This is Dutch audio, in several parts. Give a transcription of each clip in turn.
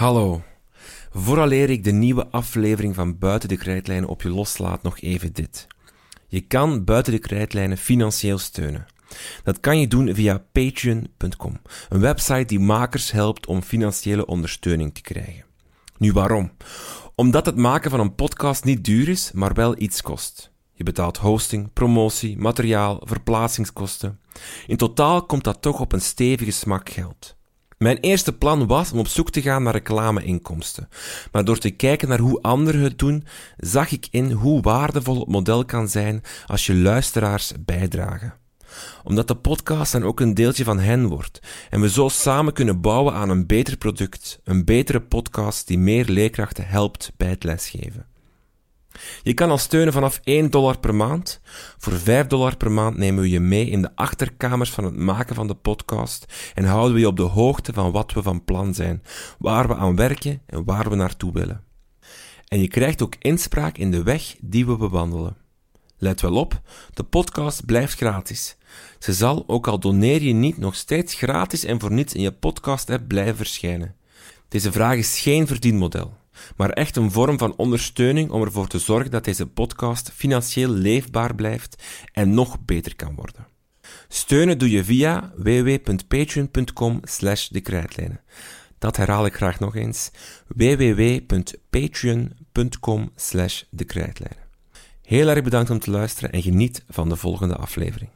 Hallo. Vooraleer ik de nieuwe aflevering van Buiten de Krijtlijnen op je loslaat, nog even dit. Je kan Buiten de Krijtlijnen financieel steunen. Dat kan je doen via patreon.com, een website die makers helpt om financiële ondersteuning te krijgen. Nu waarom? Omdat het maken van een podcast niet duur is, maar wel iets kost. Je betaalt hosting, promotie, materiaal, verplaatsingskosten. In totaal komt dat toch op een stevige smak geld. Mijn eerste plan was om op zoek te gaan naar reclameinkomsten. Maar door te kijken naar hoe anderen het doen, zag ik in hoe waardevol het model kan zijn als je luisteraars bijdragen omdat de podcast dan ook een deeltje van hen wordt en we zo samen kunnen bouwen aan een beter product, een betere podcast die meer leerkrachten helpt bij het lesgeven. Je kan al steunen vanaf 1 dollar per maand. Voor 5 dollar per maand nemen we je mee in de achterkamers van het maken van de podcast en houden we je op de hoogte van wat we van plan zijn, waar we aan werken en waar we naartoe willen. En je krijgt ook inspraak in de weg die we bewandelen. Let wel op, de podcast blijft gratis. Ze zal, ook al doneer je niet, nog steeds gratis en voor niets in je podcast-app blijven verschijnen. Deze vraag is geen verdienmodel, maar echt een vorm van ondersteuning om ervoor te zorgen dat deze podcast financieel leefbaar blijft en nog beter kan worden. Steunen doe je via www.patreon.com slash. Dat herhaal ik graag nog eens. www.patreon.com slash. Heel erg bedankt om te luisteren en geniet van de volgende aflevering.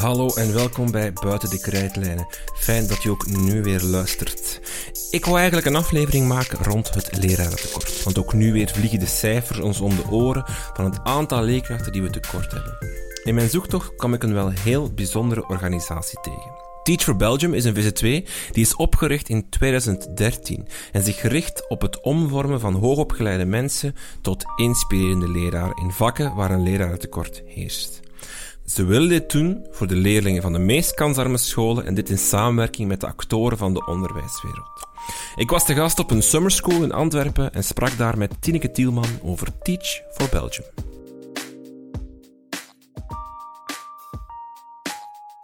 Hallo en welkom bij Buiten de Krijtlijnen. Fijn dat je ook nu weer luistert. Ik wou eigenlijk een aflevering maken rond het lerarentekort. Want ook nu weer vliegen de cijfers ons om de oren van het aantal leerkrachten die we tekort hebben. In mijn zoektocht kwam ik een wel heel bijzondere organisatie tegen. Teach for Belgium is een VZ2 die is opgericht in 2013 en zich richt op het omvormen van hoogopgeleide mensen tot inspirerende leraren in vakken waar een lerarentekort heerst. Ze willen dit doen voor de leerlingen van de meest kansarme scholen en dit in samenwerking met de actoren van de onderwijswereld. Ik was te gast op een summer school in Antwerpen en sprak daar met Tineke Tielman over Teach for Belgium.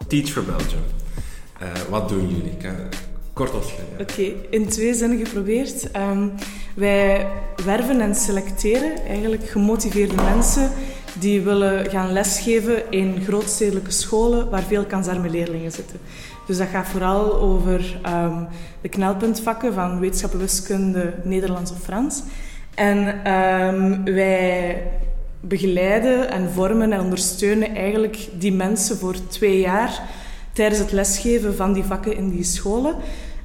Teach for Belgium. Uh, wat doen jullie? Kort opschrijven. Oké, in twee zinnen geprobeerd. Um, wij werven en selecteren eigenlijk gemotiveerde mensen die willen gaan lesgeven in grootstedelijke scholen waar veel kansarme leerlingen zitten. Dus dat gaat vooral over um, de knelpuntvakken van wetenschappen, wiskunde, Nederlands of Frans. En um, wij begeleiden en vormen en ondersteunen eigenlijk die mensen voor twee jaar tijdens het lesgeven van die vakken in die scholen.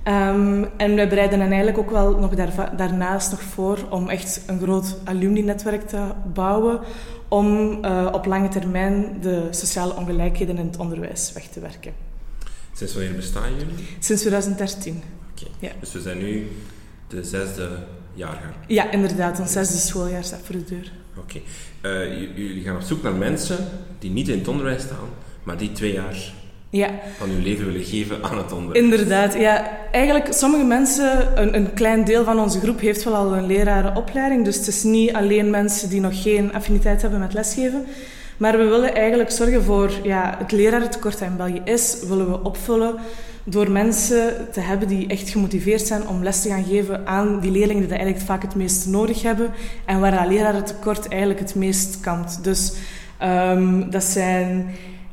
Um, en wij bereiden hen eigenlijk ook wel nog daar, daarnaast nog voor om echt een groot alumni-netwerk te bouwen, om uh, op lange termijn de sociale ongelijkheden in het onderwijs weg te werken. Sinds wanneer bestaan jullie? Sinds 2013. Oké, ja. dus we zijn nu de zesde jaargang? Ja, inderdaad. Ons zesde schooljaar staat voor de deur. Oké. Okay. Uh, jullie gaan op zoek naar mensen die niet in het onderwijs staan, maar die twee jaar ja. van uw leven willen geven aan het onderwijs. Inderdaad, ja. Eigenlijk, sommige mensen, een, een klein deel van onze groep heeft wel al een lerarenopleiding. Dus het is niet alleen mensen die nog geen affiniteit hebben met lesgeven. Maar we willen eigenlijk zorgen voor ja, het lerarentekort dat in België is, willen we opvullen door mensen te hebben die echt gemotiveerd zijn om les te gaan geven aan die leerlingen die dat eigenlijk vaak het meest nodig hebben en waar dat lerarentekort eigenlijk het meest kampt. Dus um, dat zijn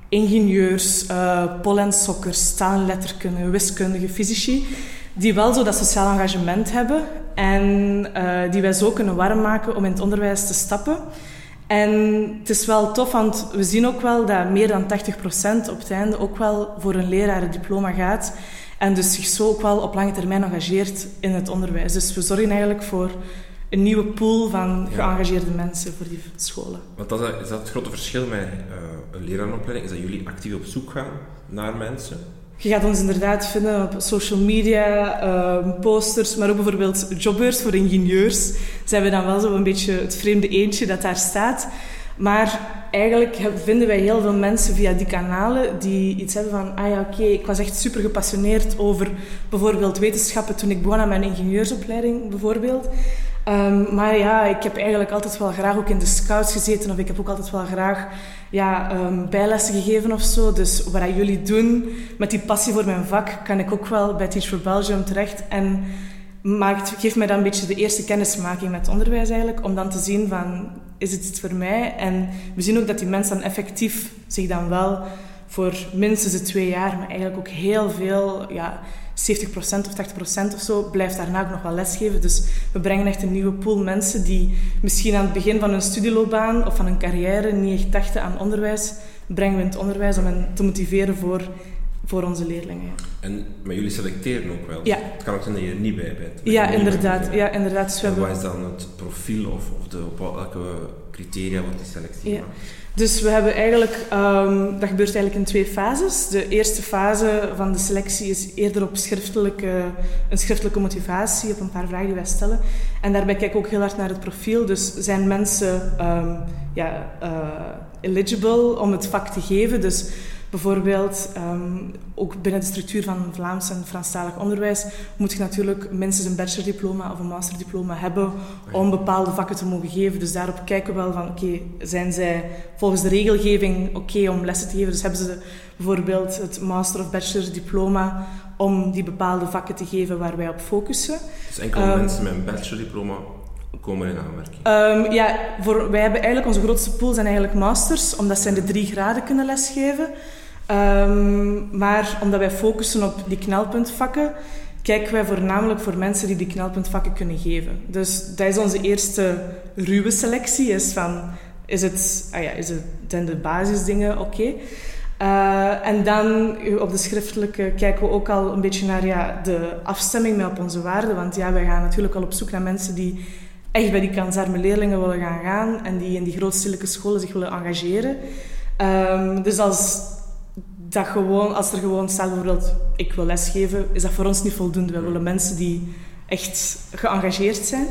ingenieurs, uh, pollensokkers, taalletterkunde, wiskundige, fysici, die wel zo dat sociaal engagement hebben en uh, die wij zo kunnen warm maken om in het onderwijs te stappen. En het is wel tof, want we zien ook wel dat meer dan 80% op het einde ook wel voor een lerarendiploma gaat. En dus zich zo ook wel op lange termijn engageert in het onderwijs. Dus we zorgen eigenlijk voor een nieuwe pool van geëngageerde mensen voor die scholen. Want dat is, dat het grote verschil met uh, een leraaropleiding? Is dat jullie actief op zoek gaan naar mensen? Je gaat ons inderdaad vinden op social media, uh, posters, maar ook bijvoorbeeld jobbeurs voor ingenieurs. Zijn we dan wel zo een beetje het vreemde eentje dat daar staat. Maar eigenlijk vinden wij heel veel mensen via die kanalen die iets hebben van, ah ja, oké, ik was echt super gepassioneerd over bijvoorbeeld wetenschappen toen ik begon aan mijn ingenieursopleiding bijvoorbeeld. Ehm, maar ja, ik heb eigenlijk altijd wel graag ook in de scouts gezeten. Of ik heb ook altijd wel graag ja, um, bijlessen gegeven of zo. Dus wat jullie doen met die passie voor mijn vak, kan ik ook wel bij Teach for Belgium terecht. En maakt, geeft mij dan een beetje de eerste kennismaking met onderwijs eigenlijk. Om dan te zien van, is het iets voor mij? En we zien ook dat die mensen dan effectief zich dan wel voor minstens de twee jaar, maar eigenlijk ook heel veel... Ja, 70% of 80% of zo blijft daarna ook nog wel lesgeven. Dus we brengen echt een nieuwe pool mensen die misschien aan het begin van hun studieloopbaan of van hun carrière niet echt dachten aan onderwijs. Brengen we in het onderwijs om hen te motiveren voor, voor onze leerlingen. En, maar jullie selecteren ook wel? Ja. Het kan ook zijn dat je er niet bij bent. Ja, inderdaad. Ja, inderdaad. Dus. Wat is dan het profiel of, of de, op welke criteria wordt die selectie ja. Dus we hebben eigenlijk, um, dat gebeurt eigenlijk in twee fases. De eerste fase van de selectie is eerder op schriftelijke, een schriftelijke motivatie, op een paar vragen die wij stellen. En daarbij kijk ik ook heel hard naar het profiel. Dus zijn mensen um, ja, uh, eligible om het vak te geven? Dus Bijvoorbeeld, um, ook binnen de structuur van Vlaams en Franstalig onderwijs moet je natuurlijk minstens een bachelordiploma of een masterdiploma hebben om bepaalde vakken te mogen geven. Dus daarop kijken we wel van, oké, zijn zij volgens de regelgeving oké om lessen te geven? Dus hebben ze bijvoorbeeld het master of bachelordiploma om die bepaalde vakken te geven waar wij op focussen. Dus enkel um, mensen met een bachelordiploma komen in aanmerking? Um, ja, voor, wij hebben eigenlijk onze grootste pool zijn eigenlijk masters, omdat zij de drie graden kunnen lesgeven. Um, maar omdat wij focussen op die knelpuntvakken, kijken wij voornamelijk voor mensen die die knelpuntvakken kunnen geven. Dus dat is onze eerste ruwe selectie. Is van, is het, ah ja, is het zijn de basisdingen oké? Uh, en dan op de schriftelijke kijken we ook al een beetje naar ja, de afstemming met op onze waarden. Want ja, wij gaan natuurlijk al op zoek naar mensen die echt bij die kansarme leerlingen willen gaan gaan en die in die grootstelijke scholen zich willen engageren. Um, dus als dat gewoon, als er gewoon staat bijvoorbeeld, ik wil lesgeven, is dat voor ons niet voldoende. We willen mensen die echt geëngageerd zijn.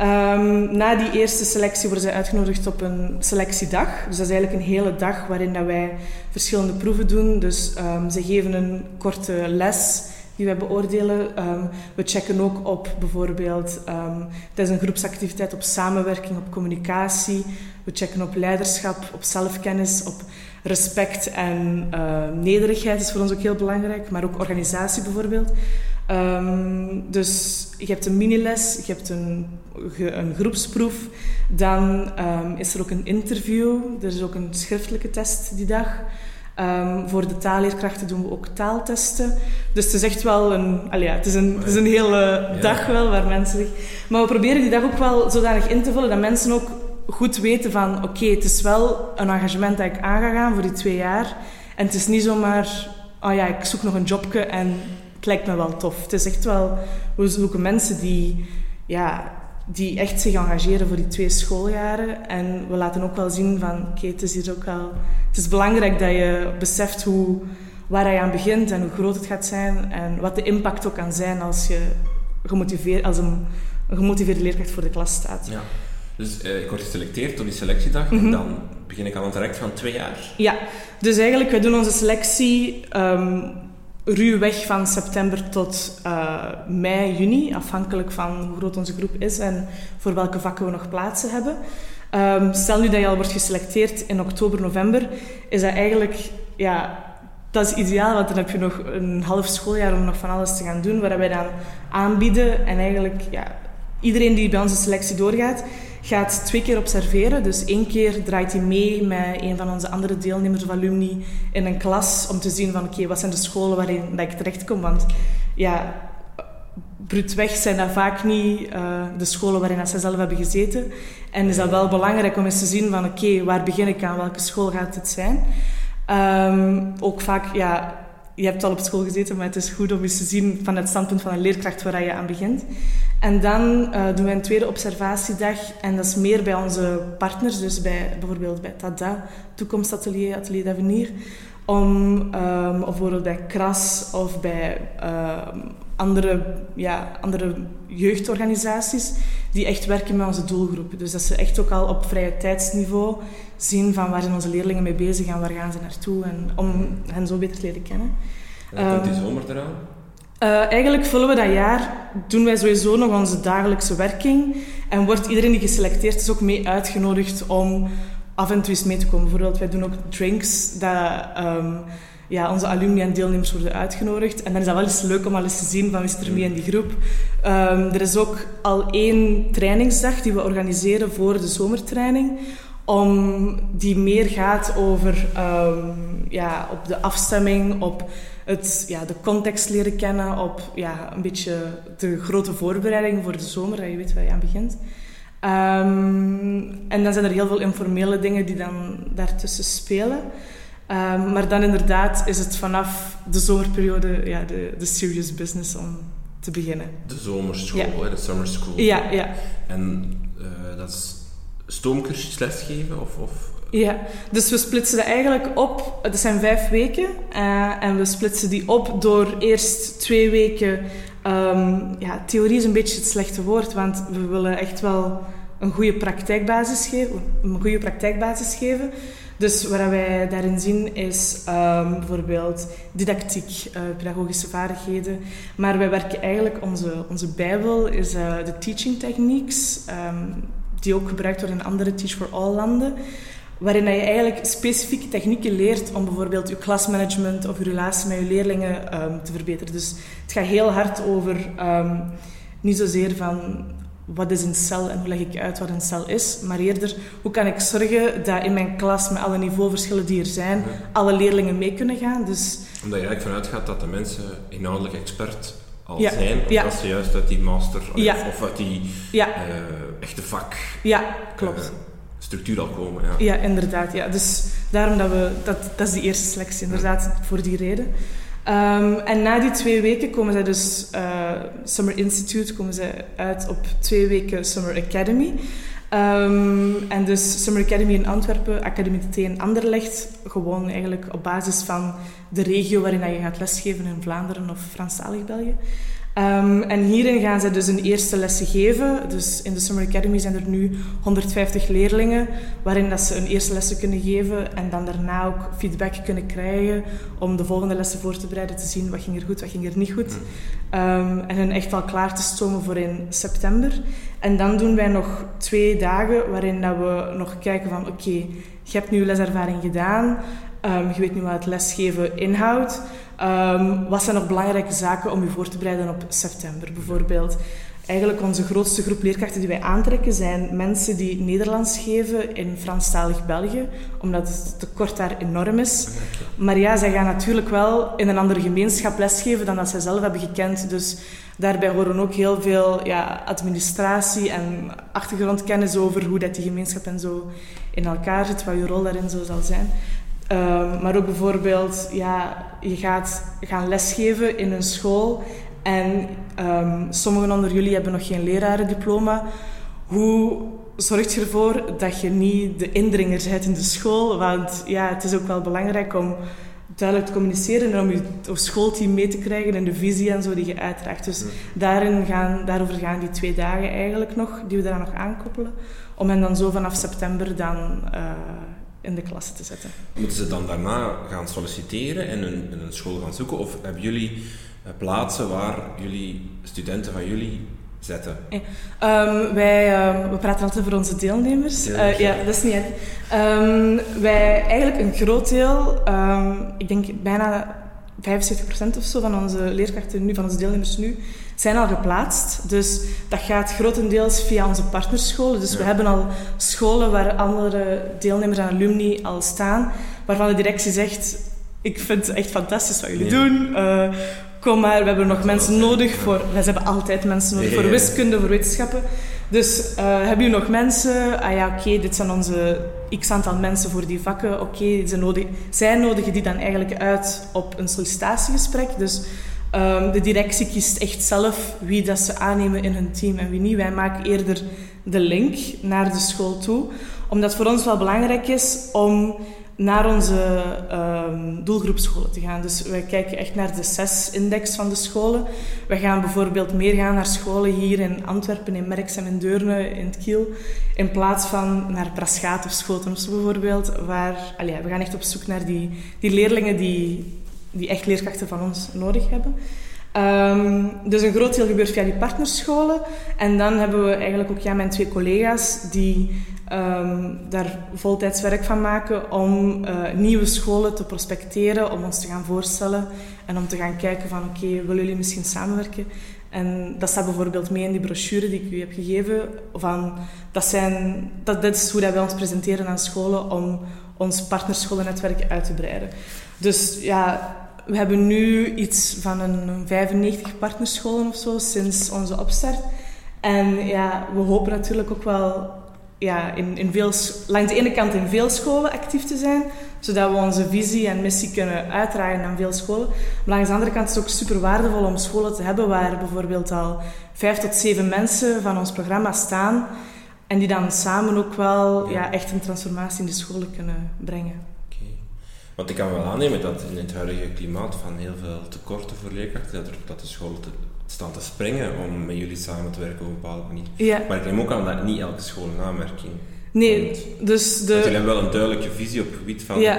Um, na die eerste selectie worden zij uitgenodigd op een selectiedag. Dus dat is eigenlijk een hele dag waarin dat wij verschillende proeven doen. Dus um, ze geven een korte les die wij beoordelen. Um, we checken ook op bijvoorbeeld, het is een groepsactiviteit op samenwerking, op communicatie. We checken op leiderschap, op zelfkennis, op respect en uh, nederigheid is voor ons ook heel belangrijk, maar ook organisatie bijvoorbeeld. Um, dus je hebt een miniles, je hebt een, een groepsproef, dan um, is er ook een interview, er is ook een schriftelijke test die dag. Um, voor de taalleerkrachten doen we ook taaltesten. Dus het is echt wel een, ja, het is een, het is een hele dag wel waar mensen zich... Maar we proberen die dag ook wel zodanig in te vullen dat mensen ook goed weten van oké, het is wel een engagement dat ik aan ga gaan voor die twee jaar. En het is niet zomaar, oh ja, ik zoek nog een jobje en het lijkt me wel tof. Het is echt wel, we zoeken mensen die, ja, die echt zich engageren voor die twee schooljaren. En we laten ook wel zien van oké, het is hier ook wel, het is belangrijk dat je beseft hoe, waar je aan begint en hoe groot het gaat zijn. En wat de impact ook kan zijn als je gemotiveerd, als een, een gemotiveerde leerkracht voor de klas staat. Ja. Dus uh, ik word geselecteerd op die selectiedag en mhm. dan begin ik al een traject van twee jaar. Ja, dus eigenlijk, wij doen onze selectie um, ruwweg van september tot uh, mei, juni, afhankelijk van hoe groot onze groep is en voor welke vakken we nog plaatsen hebben. Um, stel nu dat je al wordt geselecteerd in oktober, november, is dat eigenlijk, ja, dat is ideaal, want dan heb je nog een half schooljaar om nog van alles te gaan doen, waar wij dan aanbieden en eigenlijk, ja, iedereen die bij onze selectie doorgaat, gaat twee keer observeren. Dus één keer draait hij mee met een van onze andere deelnemers of alumni in een klas om te zien van oké, wat zijn de scholen waarin dat ik terecht kom. Want ja, bruutweg zijn dat vaak niet uh, de scholen waarin ze zelf hebben gezeten. En is dat wel belangrijk om eens te zien van oké, waar begin ik aan? Welke school gaat het zijn? Um, ook vaak, ja, je hebt al op school gezeten, maar het is goed om eens te zien van het standpunt van een leerkracht waar je aan begint. En dan uh, doen we een tweede observatiedag en dat is meer bij onze partners, dus bij, bijvoorbeeld bij TADA, Toekomstatelier, Atelier d'Avenir, om, um, bijvoorbeeld bij KRAS of bij uh, andere, ja, andere jeugdorganisaties die echt werken met onze doelgroep. Dus dat ze echt ook al op vrije tijdsniveau zien van waar zijn onze leerlingen mee bezig en waar gaan ze naartoe en om hen zo beter te leren kennen. En komt die ehm, zomer eraan? Uh, eigenlijk vullen we dat jaar, doen wij sowieso nog onze dagelijkse werking. En wordt iedereen die geselecteerd is ook mee uitgenodigd om af en toe eens mee te komen. Bijvoorbeeld, wij doen ook drinks, dat um, ja, onze alumni en deelnemers worden uitgenodigd. En dan is dat wel eens leuk om al eens te zien van wie is er mee in die groep. Um, er is ook al één trainingsdag die we organiseren voor de zomertraining om die meer gaat over um, ja, op de afstemming, op het, ja, de context leren kennen, op ja, een beetje de grote voorbereiding voor de zomer, dat je weet waar je aan begint. Um, en dan zijn er heel veel informele dingen die dan daartussen spelen. Um, maar dan inderdaad is het vanaf de zomerperiode ja, de, de serious business om te beginnen. De zomerschool, ja. hè, de summer school. Ja, ja. En uh, dat is stoomcursus lesgeven? Of, of? Ja, dus we splitsen dat eigenlijk op. Het zijn vijf weken. Uh, en we splitsen die op door eerst twee weken. Um, ja, theorie is een beetje het slechte woord, want we willen echt wel een goede praktijkbasis geven. Een goede praktijkbasis geven. Dus wat wij daarin zien is um, bijvoorbeeld didactiek, uh, pedagogische vaardigheden. Maar wij werken eigenlijk, onze, onze bijbel is uh, de teaching techniques. Um, die ook gebruikt worden in andere Teach for All landen. Waarin je eigenlijk specifieke technieken leert om bijvoorbeeld je klasmanagement of je relatie met je leerlingen um, te verbeteren. Dus het gaat heel hard over um, niet zozeer van wat is een cel en hoe leg ik uit wat een cel is, maar eerder hoe kan ik zorgen dat in mijn klas met alle niveauverschillen die er zijn, alle leerlingen mee kunnen gaan. Dus, Omdat je eigenlijk vanuit gaat dat de mensen inhoudelijk expert al ja. zijn, of ze juist uit die master ja. of uit die uh, echte vak ja, klopt. Uh, structuur al komen. Ja. ja, inderdaad. Ja. Dus daarom dat we, dat, dat is de eerste selectie, inderdaad, voor die reden. Um, en na die twee weken komen zij dus, uh, Summer Institute, komen zij uit op twee weken Summer Academy. Um, en dus Summer Academy in Antwerpen, Academie TT in Anderlecht, gewoon eigenlijk op basis van de regio waarin je gaat lesgeven in Vlaanderen of Franstalig België. Um, en hierin gaan ze dus een eerste lessen geven. Dus in de Summer Academy zijn er nu 150 leerlingen, waarin dat ze een eerste lessen kunnen geven en dan daarna ook feedback kunnen krijgen om de volgende lessen voor te bereiden, te zien wat ging er goed, wat ging er niet goed. Um, en hen echt al klaar te stomen voor in september. En dan doen wij nog twee dagen waarin dat we nog kijken van oké, okay, je hebt nu leservaring gedaan, um, je weet nu wat het lesgeven inhoudt. Um, wat zijn nog belangrijke zaken om je voor te bereiden op september bijvoorbeeld? Eigenlijk onze grootste groep leerkrachten die wij aantrekken zijn mensen die Nederlands geven in Franstalig België, omdat het tekort daar enorm is. Maar ja, zij gaan natuurlijk wel in een andere gemeenschap lesgeven dan dat zij zelf hebben gekend. Dus daarbij horen ook heel veel ja, administratie en achtergrondkennis over hoe dat die gemeenschap en zo in elkaar zit, wat je rol daarin zo zal zijn. Um, maar ook bijvoorbeeld, ja, je gaat gaan lesgeven in een school en um, sommigen onder jullie hebben nog geen lerarendiploma. Hoe zorg je ervoor dat je niet de indringer bent in de school? Want ja, het is ook wel belangrijk om duidelijk te communiceren en om je schoolteam mee te krijgen en de visie en zo die je uitdraagt. Dus daarin gaan, daarover gaan die twee dagen eigenlijk nog, die we daar nog aankoppelen. Om hen dan zo vanaf september dan... Uh, in de klas te zetten. Moeten ze dan daarna gaan solliciteren en een, een school gaan zoeken? Of hebben jullie eh, plaatsen waar jullie studenten van jullie zetten? Ja. Um, wij, um, we praten altijd over onze deelnemers. deelnemers uh, ja, dat is niet. Um, wij, eigenlijk een groot deel, ik denk bijna 75% of zo van onze leerkrachten nu, van onze deelnemers nu, zijn al geplaatst. Dus dat gaat grotendeels via onze partnerscholen. Dus we hebben al scholen waar andere deelnemers en alumni al staan, waarvan de directie zegt: Ik vind het echt fantastisch wat jullie doen. Uh, kom maar, we hebben nog mensen nodig voor. We hebben altijd mensen nodig voor wiskunde, voor wetenschappen. Dus uh, hebben jullie nog mensen? Ah ja, oké, okay, dit zijn onze x aantal mensen voor die vakken. Oké, okay, zij, nodig, zij nodigen die dan eigenlijk uit op een sollicitatiegesprek. Dus um, de directie kiest echt zelf wie dat ze aannemen in hun team en wie niet. Wij maken eerder de link naar de school toe. Omdat voor ons wel belangrijk is om naar onze um, doelgroepscholen te gaan. Dus wij kijken echt naar de CES-index van de scholen. We gaan bijvoorbeeld meer gaan naar scholen hier in Antwerpen, in Merksem, in Deurne, in het Kiel, in plaats van naar Praschaat of Schoten of bijvoorbeeld. Waar, allee, we gaan echt op zoek naar die, die leerlingen die, die echt leerkrachten van ons nodig hebben. Ehm, dus een groot deel gebeurt via die partnerscholen. En dan hebben we eigenlijk ook ja, mijn twee collega's die um, daar voltijds werk van maken om uh, nieuwe scholen te prospecteren, om ons te gaan voorstellen en om te gaan kijken van oké, willen jullie misschien samenwerken? En dat staat bijvoorbeeld mee in die brochure die ik u heb gegeven. Van, dat, zijn, dat, dit is hoe dat wij ons presenteren aan scholen om ons partnerscholennetwerk uit te breiden. Dus ja, we hebben nu iets van een 95 partnerscholen of zo sinds onze opstart. En ja, we hopen natuurlijk ook wel ja, in, in veel, langs de ene kant in veel scholen actief te zijn, zodat we onze visie en missie kunnen uitdragen aan veel scholen. Maar langs de andere kant is het ook super waardevol om scholen te hebben waar bijvoorbeeld al vijf tot zeven mensen van ons programma staan en die dan samen ook wel ja. echt een transformatie in de scholen kunnen brengen. Want ik kan wel aannemen dat in het huidige klimaat van heel veel tekorten voor leerkrachten, dat, dat de scholen te, staan te springen om met jullie samen te werken op een bepaalde manier. Ja. Maar ik neem ook aan dat niet elke school een aanmerking Nee, komt. dus de... Dat jullie hebben wel een duidelijke visie op het gebied van... Ja.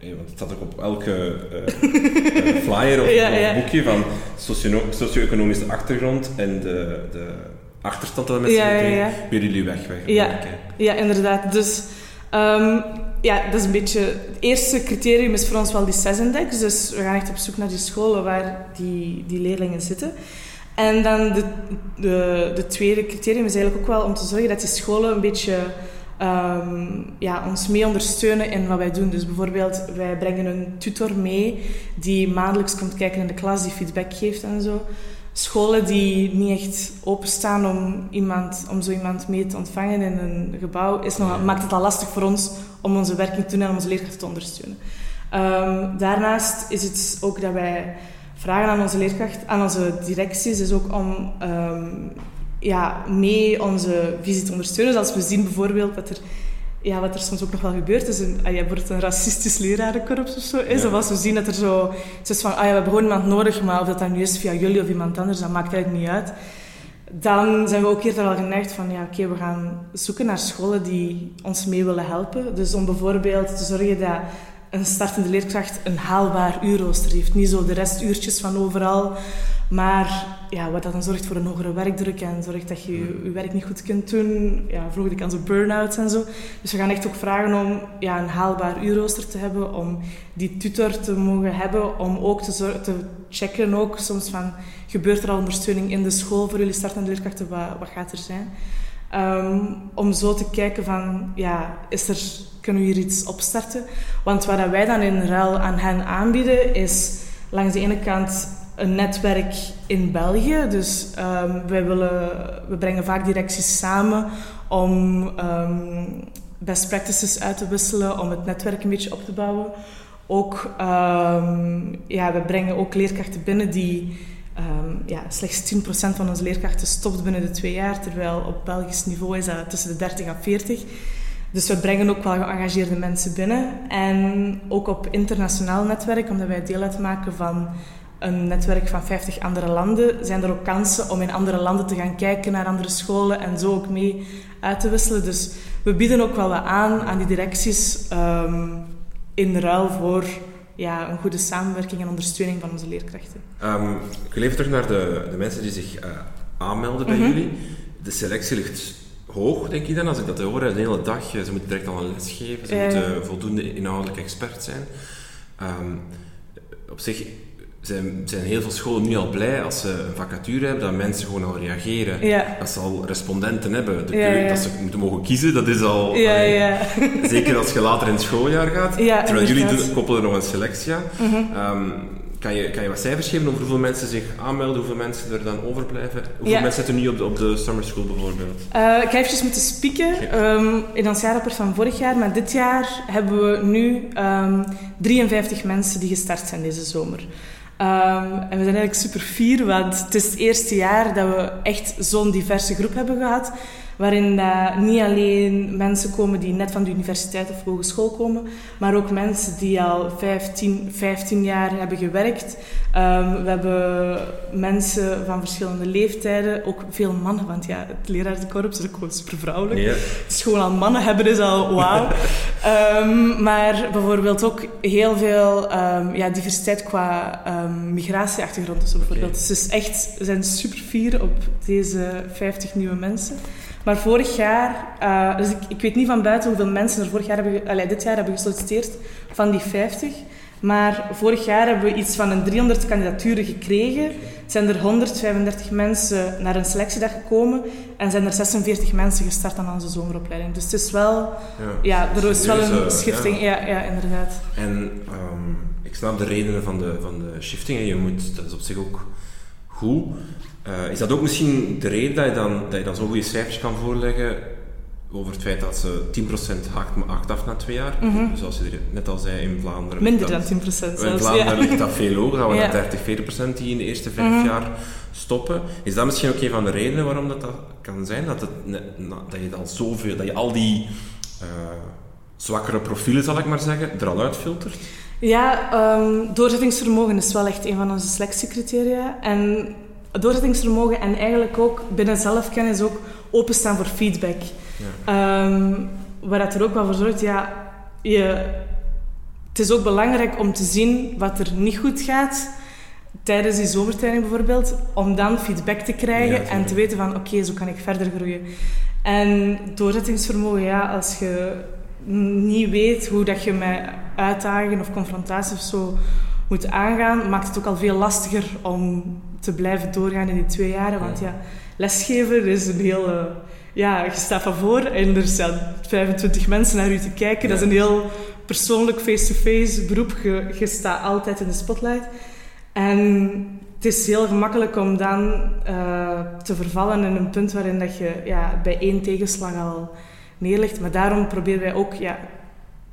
Eh, want het staat ook op elke uh, flyer of, ja. boekje van socio-economische achtergrond en de, de achterstand dat mensen ja, ja, ja. weer jullie weg, ja. ja, inderdaad. Dus um, ja, dat is een beetje... Het eerste criterium is voor ons wel die SES-index. Dus we gaan echt op zoek naar die scholen waar die, die leerlingen zitten. En dan de, de, de tweede criterium is eigenlijk ook wel om te zorgen dat die scholen een beetje um, ja, ons mee ondersteunen in wat wij doen. Dus bijvoorbeeld, wij brengen een tutor mee die maandelijks komt kijken in de klas, die feedback geeft en zo. Scholen die niet echt openstaan om, iemand, om zo iemand mee te ontvangen in een gebouw, is nog, maakt het al lastig voor ons om onze werking te doen en onze leerkrachten te ondersteunen. Um, daarnaast is het ook dat wij vragen aan onze leerkracht, aan onze directies, is ook om um, ja, mee onze visie te ondersteunen. Dus als we zien bijvoorbeeld dat er, ja, wat er soms ook nog wel gebeurt, is een, ah, ja, wordt een racistisch lerarenkorps of zo is. Of als we zien dat er zo is van, ah ja, we hebben gewoon iemand nodig, maar of dat dan nu is via jullie of iemand anders, dat maakt eigenlijk niet uit. Dan zijn we ook eerder al geneigd van, ja, oké, we gaan zoeken naar scholen die ons mee willen helpen. Dus om bijvoorbeeld te zorgen dat een startende leerkracht een haalbaar uurrooster heeft. Niet zo de restuurtjes van overal. Maar ja, wat dat dan zorgt voor een hogere werkdruk en zorgt dat je je werk niet goed kunt doen. Ja, vroeg de kans op burn-outs en zo. Dus we gaan echt ook vragen om ja, een haalbaar uurrooster te hebben. Om die tutor te mogen hebben. Om ook te, te checken ook soms van... Gebeurt er al ondersteuning in de school voor jullie startende leerkrachten? Wat, wat gaat er zijn? Um, om zo te kijken van, ja, is er, kunnen we hier iets opstarten? Want wat wij dan in ruil aan hen aanbieden, is langs de ene kant een netwerk in België. Dus um, wij willen, we brengen vaak directies samen om um, best practices uit te wisselen, om het netwerk een beetje op te bouwen. Ook, ja, we brengen ook leerkrachten binnen die Um, ja, slechts 10% van onze leerkrachten stopt binnen de twee jaar, terwijl op Belgisch niveau is dat tussen de 30 en 40. Dus we brengen ook wel geëngageerde mensen binnen. En ook op internationaal netwerk, omdat wij deel uitmaken van een netwerk van 50 andere landen, zijn er ook kansen om in andere landen te gaan kijken naar andere scholen en zo ook mee uit te wisselen. Dus we bieden ook wel wat aan aan die directies um, in ruil voor ja, een goede samenwerking en ondersteuning van onze leerkrachten. Um, ik wil even terug naar de, de mensen die zich uh, aanmelden bij mm -hmm. jullie. De selectie ligt hoog, denk je dan, als ik dat hoor, een hele dag. Ze moeten direct al een les geven, ze uh, moeten voldoende inhoudelijk expert zijn. Um, op zich zijn, zijn heel veel scholen nu al blij als ze een vacature hebben, dat mensen gewoon al reageren. Ja. Dat ze al respondenten hebben. De ja, ja. Dat ze moeten mogen kiezen, dat is al... Ja, zeker als je later in het schooljaar gaat. Terwijl jullie doen, koppelen nog een selectie aan. Mm -hmm. um, kan je, kan je wat cijfers geven over hoeveel mensen zich aanmelden, hoeveel mensen er dan overblijven? Hoeveel mensen zitten nu op de, op de summer school bijvoorbeeld? Uh, ik ga eventjes moeten spieken um, in ons jaarrapport van vorig jaar, maar dit jaar hebben we nu um, 53 mensen die gestart zijn deze zomer. Um, en we zijn eigenlijk super fier, want het is het eerste jaar dat we echt zo'n diverse groep hebben gehad. Waarin uh, niet alleen mensen komen die net van de universiteit of hogeschool komen, maar ook mensen die al 15, 15 jaar hebben gewerkt. Um, we hebben mensen van verschillende leeftijden, ook veel mannen, want ja, het lerarenkorps is ook gewoon super vrouwelijk. Ja. Dus gewoon al mannen hebben is al wauw. um, maar bijvoorbeeld ook heel veel um, ja, diversiteit qua migratieachtergrond. Dus bijvoorbeeld. Okay. Dus echt, we zijn super fier op deze 50 nieuwe mensen. Maar vorig jaar, uh, dus ik, ik, weet niet van buiten hoeveel mensen er vorig jaar hebben, allee, dit jaar hebben gesolliciteerd van die 50. Maar vorig jaar hebben we iets van een 300 kandidaturen gekregen. Zijn er 135 mensen naar een selectiedag gekomen en zijn er 46 mensen gestart aan onze zomeropleiding. Dus het is wel, ja, ja er is wel een schifting. Ja. ja, ja, inderdaad. En um, ik snap de redenen van de, van de shifting. Je moet, dat is op zich ook goed. Uh, is dat ook misschien de reden dat je dan, dat je dan zo goede cijfers kan voorleggen over het feit dat ze 10% hakt, hakt af na twee jaar? Mm -hmm. Zoals je net al zei, in Vlaanderen... Minder dan 10% zelfs, In Vlaanderen ligt dat veel hoger, dat we ja. 30, 40% die in de eerste vijf mm -hmm. jaar stoppen. Is dat misschien ook een van de redenen waarom dat, dat kan zijn? Dat, het, dat je dan zoveel, dat je al die uh, zwakkere profielen, zal ik maar zeggen, er al uitfiltert? Ja, um, doorzettingsvermogen is wel echt een van onze selectiecriteria. En doorzettingsvermogen en eigenlijk ook binnen zelfkennis ook openstaan voor feedback. Ja. Um, waar dat er ook wel voor zorgt, ja, je, het is ook belangrijk om te zien wat er niet goed gaat tijdens die zomertraining bijvoorbeeld, om dan feedback te krijgen en te weten van oké, zo kan ik verder groeien. En doorzettingsvermogen, ja, als je niet weet hoe dat je met uitdagingen of confrontaties of zo moet aangaan, maakt het ook al veel lastiger om te blijven doorgaan in die twee jaren. Want ja, lesgeven is een heel... Uh, ja, je staat van voor en er staan 25 mensen naar u te kijken. Dat is een heel persoonlijk face-to-face beroep. Je, je staat altijd in de spotlight. En het is heel gemakkelijk om dan uh, te vervallen in een punt waarin dat je ja, bij één tegenslag al neerlegt. Maar daarom proberen wij ook ja,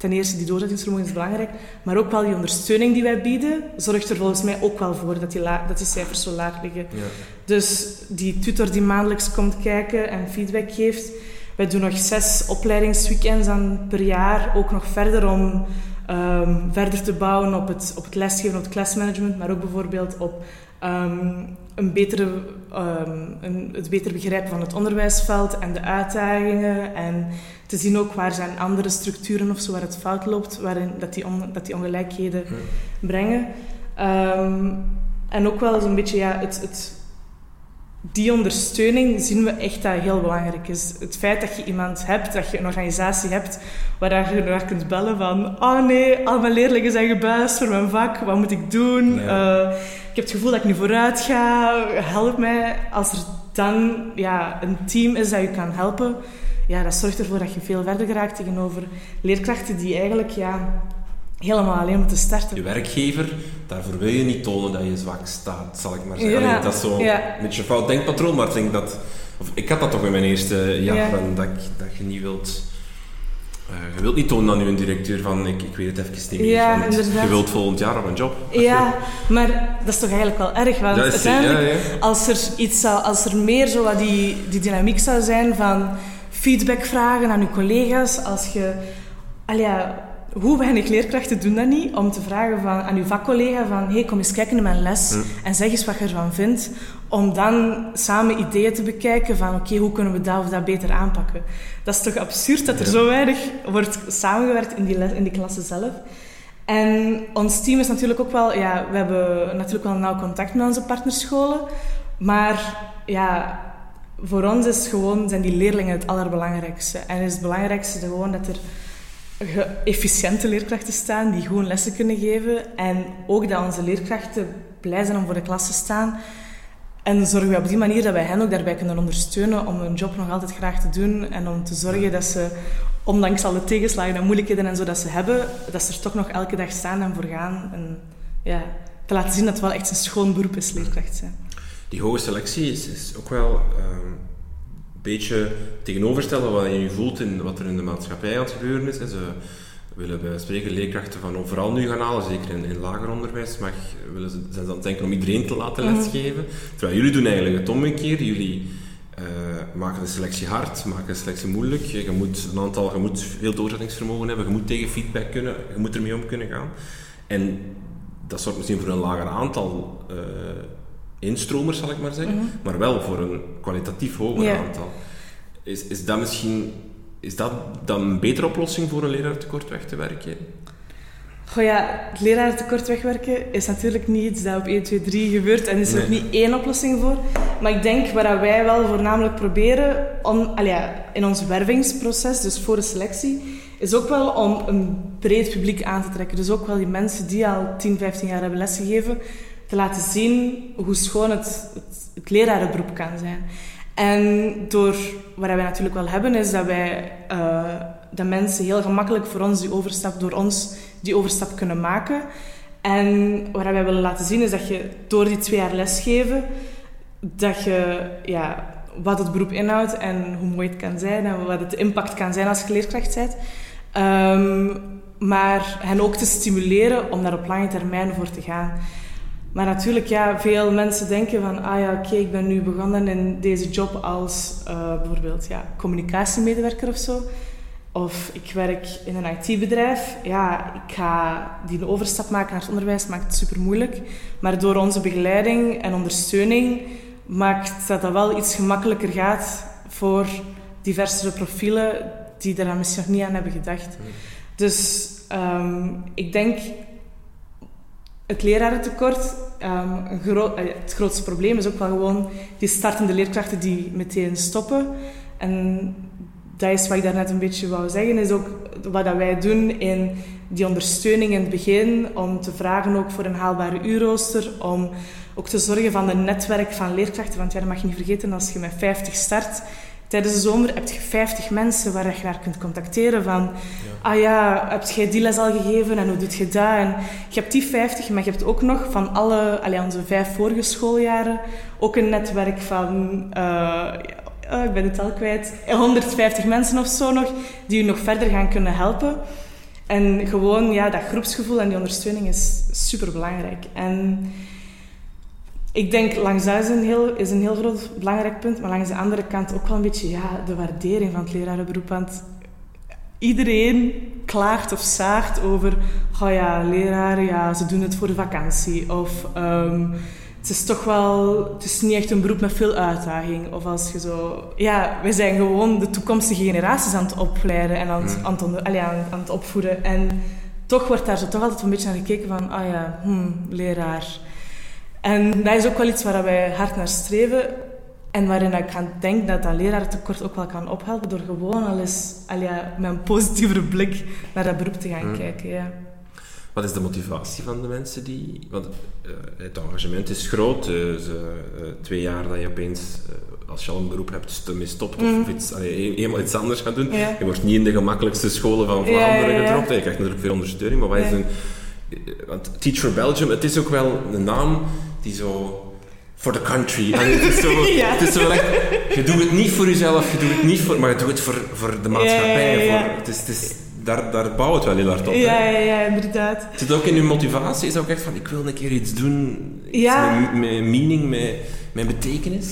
ten eerste die doorzettingsvermogen is belangrijk, maar ook wel die ondersteuning die wij bieden, zorgt er volgens mij ook wel voor dat die, dat die cijfers zo laag liggen. Ja. Dus die tutor die maandelijks komt kijken en feedback geeft, wij doen nog zes opleidingsweekends aan per jaar, ook nog verder om um, verder te bouwen op het, op het lesgeven, op het klasmanagement, maar ook bijvoorbeeld op um, een betere, um, een, het beter begrijpen van het onderwijsveld en de uitdagingen en te zien ook waar zijn andere structuren of zo waar het fout loopt, waarin dat die, on, dat die ongelijkheden brengen. Um, en ook wel eens een beetje ja, het, het, die ondersteuning zien we echt dat heel belangrijk is. Het feit dat je iemand hebt, dat je een organisatie hebt waar je naar kunt bellen van oh nee, al mijn leerlingen zijn gebuist voor mijn vak, wat moet ik doen? Uh, ik heb het gevoel dat ik niet vooruit ga, help mij. Als er dan ja, een team is dat je kan helpen, ja, dat zorgt ervoor dat je veel verder geraakt tegenover leerkrachten die eigenlijk ja, helemaal alleen moeten starten. Je werkgever, daarvoor wil je niet tonen dat je zwak staat, zal ik maar zeggen. Ja, dat is zo ja. een beetje een fout denkpatroon, maar ik denk dat... Of, ik had dat toch in mijn eerste jaar, ja. dat, dat je niet wilt... Uh, je wilt niet tonen aan je directeur van ik, ik weet het even niet meer. Ja, je wilt volgend jaar op een job. Ja, maar dat is toch eigenlijk wel erg. Want uiteindelijk, Als er iets zou, als er meer zo wat die, die dynamiek zou zijn van feedback vragen aan uw collega's. Als je, ja, hoe weinig leerkrachten doen dat niet? Om te vragen van, aan uw vakcollega van, hey, kom eens kijken naar mijn les en zeg eens wat je ervan vindt. Om dan samen ideeën te bekijken van, oké, hoe kunnen we dat of dat beter aanpakken? Dat is toch absurd dat er zo weinig wordt samengewerkt in die, les, in die klasse zelf. En ons team is natuurlijk ook wel, ja, we hebben natuurlijk wel nauw contact met onze partnerscholen. Maar ja, voor ons is gewoon, zijn die leerlingen het allerbelangrijkste. En is het belangrijkste gewoon dat er efficiënte leerkrachten staan die gewoon lessen kunnen geven. En ook dat onze leerkrachten blij zijn om voor de klas te staan. En zorgen we op die manier dat wij hen ook daarbij kunnen ondersteunen om hun job nog altijd graag te doen. En om te zorgen dat ze, ondanks alle tegenslagen en moeilijkheden en zo dat ze hebben, dat ze er toch nog elke dag staan en voor gaan. En ja, te laten zien dat het wel echt een schoon beroep is, leerkracht zijn die hoge selectie is, ook wel um, een beetje tegenoverstellen wat je nu voelt in wat er in de maatschappij aan het gebeuren is. Willen bij spreken leerkrachten van overal nu gaan halen, zeker in, in lager onderwijs, maar willen ze, zijn ze aan het denken om iedereen te laten mhm. lesgeven. Terwijl jullie doen eigenlijk het omgekeerde. Jullie uh, maken de selectie hard, maken de selectie moeilijk. Je moet een aantal, je moet veel doorzettingsvermogen hebben, je moet tegen feedback kunnen, je moet ermee om kunnen gaan. En dat zorgt misschien voor een lager aantal uh, instromers, zal ik maar zeggen, mhm. maar wel voor een kwalitatief hoger aantal. Is, is dat misschien is dat dan een betere oplossing voor een leraartekort weg te werken? Goh ja, het lerarentekort wegwerken is natuurlijk niet iets dat op 1, 2, 3 gebeurt en is er ook niet één oplossing voor. Maar ik denk waar wij wel voornamelijk proberen om, ja, in ons wervingsproces, dus voor de selectie, is ook wel om een breed publiek aan te trekken. Dus ook wel die mensen die al 10, 15 jaar hebben lesgegeven, te laten zien hoe schoon het, het, het lerarenberoep kan zijn. En door wat wij natuurlijk wel hebben, is dat wij uh, mensen heel gemakkelijk voor ons die overstap, door ons die overstap kunnen maken. En wat wij willen laten zien is dat je door die twee jaar lesgeven, dat je ja, wat het beroep inhoudt en hoe mooi het kan zijn en wat het impact kan zijn als je leerkracht bent. Um, maar hen ook te stimuleren om daar op lange termijn voor te gaan. Maar natuurlijk, ja, veel mensen denken van, ah ja, oké, ik ben nu begonnen in deze job als uh, bijvoorbeeld ja, communicatiemedewerker of zo. Of ik werk in een IT-bedrijf. Ja, ik ga die overstap maken naar het onderwijs, maakt het super moeilijk. Maar door onze begeleiding en ondersteuning maakt dat dat wel iets gemakkelijker gaat voor diversere profielen die daar misschien nog niet aan hebben gedacht. Dus um, ik denk het lerarentekort, um, het grootste probleem is ook wel gewoon die startende leerkrachten die meteen stoppen. En dat is wat ik daarnet een beetje wou zeggen, is ook wat dat wij doen in die ondersteuning in het begin, om te vragen ook voor een haalbare uurrooster, om ook te zorgen van een netwerk van leerkrachten. Want ja, mag je niet vergeten, als je met 50 start, tijdens de zomer heb je 50 mensen waar je naar kunt contacteren van, ah ja, heb jij die les al gegeven en hoe doet je dat? En je hebt die 50, maar je hebt ook nog van alle, allee, onze vijf vorige schooljaren, ook een netwerk van, uh, oh, ik ben het al kwijt, 150 mensen of zo nog, die je nog verder gaan kunnen helpen. En gewoon, ja, dat groepsgevoel en die ondersteuning is super belangrijk. En ik denk langs dat is een, heel, is een heel groot belangrijk punt, maar langs de andere kant ook wel een beetje ja, de waardering van het lerarenberoep. Want iedereen klaagt of zaagt over, oh ja, leraren, ja, ze doen het voor de vakantie. Of um, het is toch wel, het is niet echt een beroep met veel uitdaging. Of als je zo, ja, we zijn gewoon de toekomstige generaties aan het opleiden en aan het, mm. aan het, aan, aan het opvoeden. En toch wordt daar zo toch altijd een beetje naar gekeken van, ah ja, hmm, leraar en dat is ook wel iets waar wij hard naar streven. En waarin ik aan denk dat dat leraartekort ook wel kan ophelpen door gewoon al eens al ja, met een positievere blik naar dat beroep te gaan hmm. kijken. Ja. Wat is de motivatie van de mensen die... Want uh, het engagement is groot. Uh, ze, uh, twee jaar dat je opeens, als je al een beroep hebt, ermee stopt of, mm. iets, allee, eenmaal iets anders gaat doen. Je wordt niet in de gemakkelijkste scholen van Vlaanderen ja, getrokken. Je krijgt natuurlijk veel ondersteuning, maar wat is een... Want Teacher Belgium, het is ook wel een naam die zo for the country. het, is zo, het is zo echt, je doet het niet voor jezelf, je doet het niet voor, maar je doet het voor, voor de maatschappij. Ja, voor, het is, het is, daar, daar bouwt het wel heel hard op. Ja, ja, ja, inderdaad. Zit ook in je motivatie? Is ook echt van, ik wil een keer iets doen ja. met, met meaning, met, met betekenis?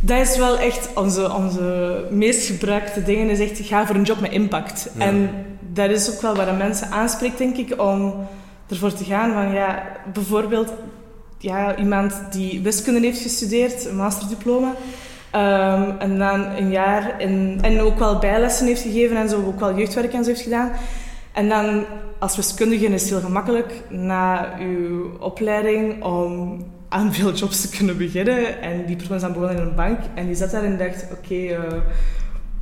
Dat is wel echt onze, onze meest gebruikte dingen. Is echt, ga voor een job met impact. En dat is ook wel wat de mensen aanspreekt, denk ik, om ervoor te gaan. Van, ja, bijvoorbeeld, ja, iemand die wiskunde heeft gestudeerd, een masterdiploma. Um, en dan een jaar in, en ook wel bijlessen heeft gegeven en zo, ook wel jeugdwerk en zo heeft gedaan. En dan als wiskundige is het heel gemakkelijk na uw opleiding om aan veel jobs te kunnen beginnen. En die persoon is dan begonnen in een bank en die zat daar en dacht: oké, uh,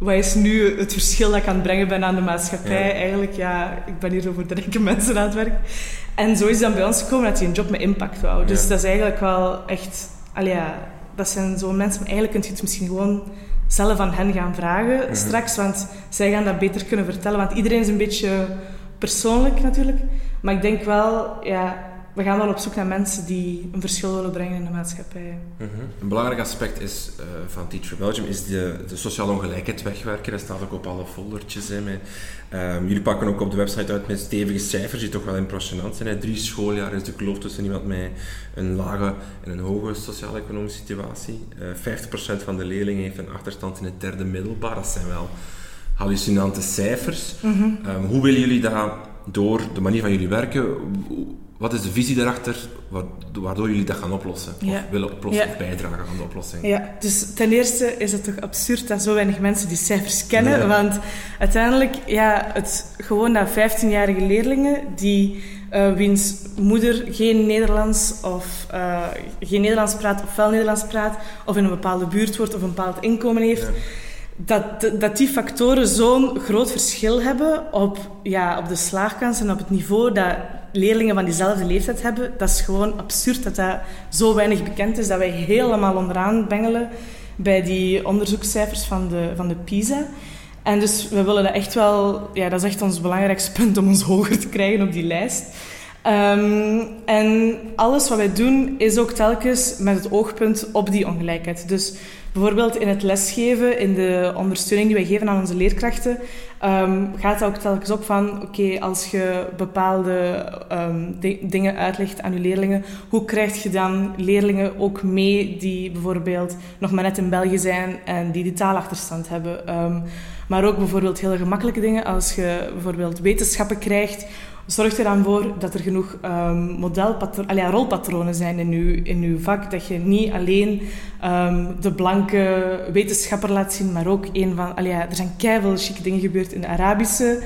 wat is nu het verschil dat ik aan het brengen ben aan de maatschappij? Eigenlijk, ja, ik ben hier over de rijke mensen aan het werk. En zo is dan bij ons gekomen dat hij een job met impact wou. Dus dat is eigenlijk wel echt... Allee, ja, dat zijn zo'n mensen, maar eigenlijk kun je het misschien gewoon zelf aan hen gaan vragen mhm. straks, want zij gaan dat beter kunnen vertellen. Want iedereen is een beetje persoonlijk natuurlijk. Maar ik denk wel, ja, we gaan wel op zoek naar mensen die een verschil willen brengen in de maatschappij. Mhm. Een belangrijk aspect is, uh, van Teacher Belgium is de, de sociale ongelijkheid wegwerken. Dat staat ook op alle foldertjes. Hè, met, um, jullie pakken ook op de website uit met stevige cijfers die toch wel impressionant zijn. Hè. Drie schooljaar is de kloof tussen iemand met een lage en een hoge sociaal-economische situatie. Uh, eh, 50% van de leerlingen heeft een achterstand in het derde middelbaar. Dat zijn wel hallucinante cijfers. Mhm. um, hoe willen jullie dat door de manier van jullie werken wat is de visie daarachter waardoor jullie dat gaan oplossen? Of willen oplossen of bijdragen aan de oplossing? Ja, dus ten eerste is het toch absurd dat zo weinig mensen die cijfers kennen. Want uiteindelijk, ja, het, gewoon dat 15-jarige leerlingen die uh, wiens moeder geen Nederlands of uh, geen Nederlands praat of wel Nederlands praat, of in een bepaalde buurt wordt of een bepaald inkomen heeft. Dat, dat die factoren zo'n groot verschil hebben op, ja, op de slaagkans en op het niveau dat leerlingen van diezelfde leeftijd hebben, dat is gewoon absurd dat dat zo weinig bekend is, dat wij helemaal onderaan bengelen bij die onderzoekscijfers van de, van de PISA. En dus we willen dat echt wel, ja, dat is echt ons belangrijkste punt om ons hoger te krijgen op die lijst. Um, en alles wat wij doen is ook telkens met het oogpunt op die ongelijkheid. Dus bijvoorbeeld in het lesgeven, in de ondersteuning die wij geven aan onze leerkrachten, um, gaat het ook telkens op van, oké, als je bepaalde um, dingen uitlegt aan je leerlingen, hoe krijg je dan leerlingen ook mee die bijvoorbeeld nog maar net in België zijn en die die taalachterstand hebben? Um, maar ook bijvoorbeeld hele gemakkelijke dingen, als je bijvoorbeeld wetenschappen krijgt, zorg er dan voor dat er genoeg um, rolpatronen zijn in je, in uw vak. Dat je niet alleen um, de blanke wetenschapper laat zien, maar ook een van... Allee, er zijn keihard chique dingen gebeurd in de Arabische,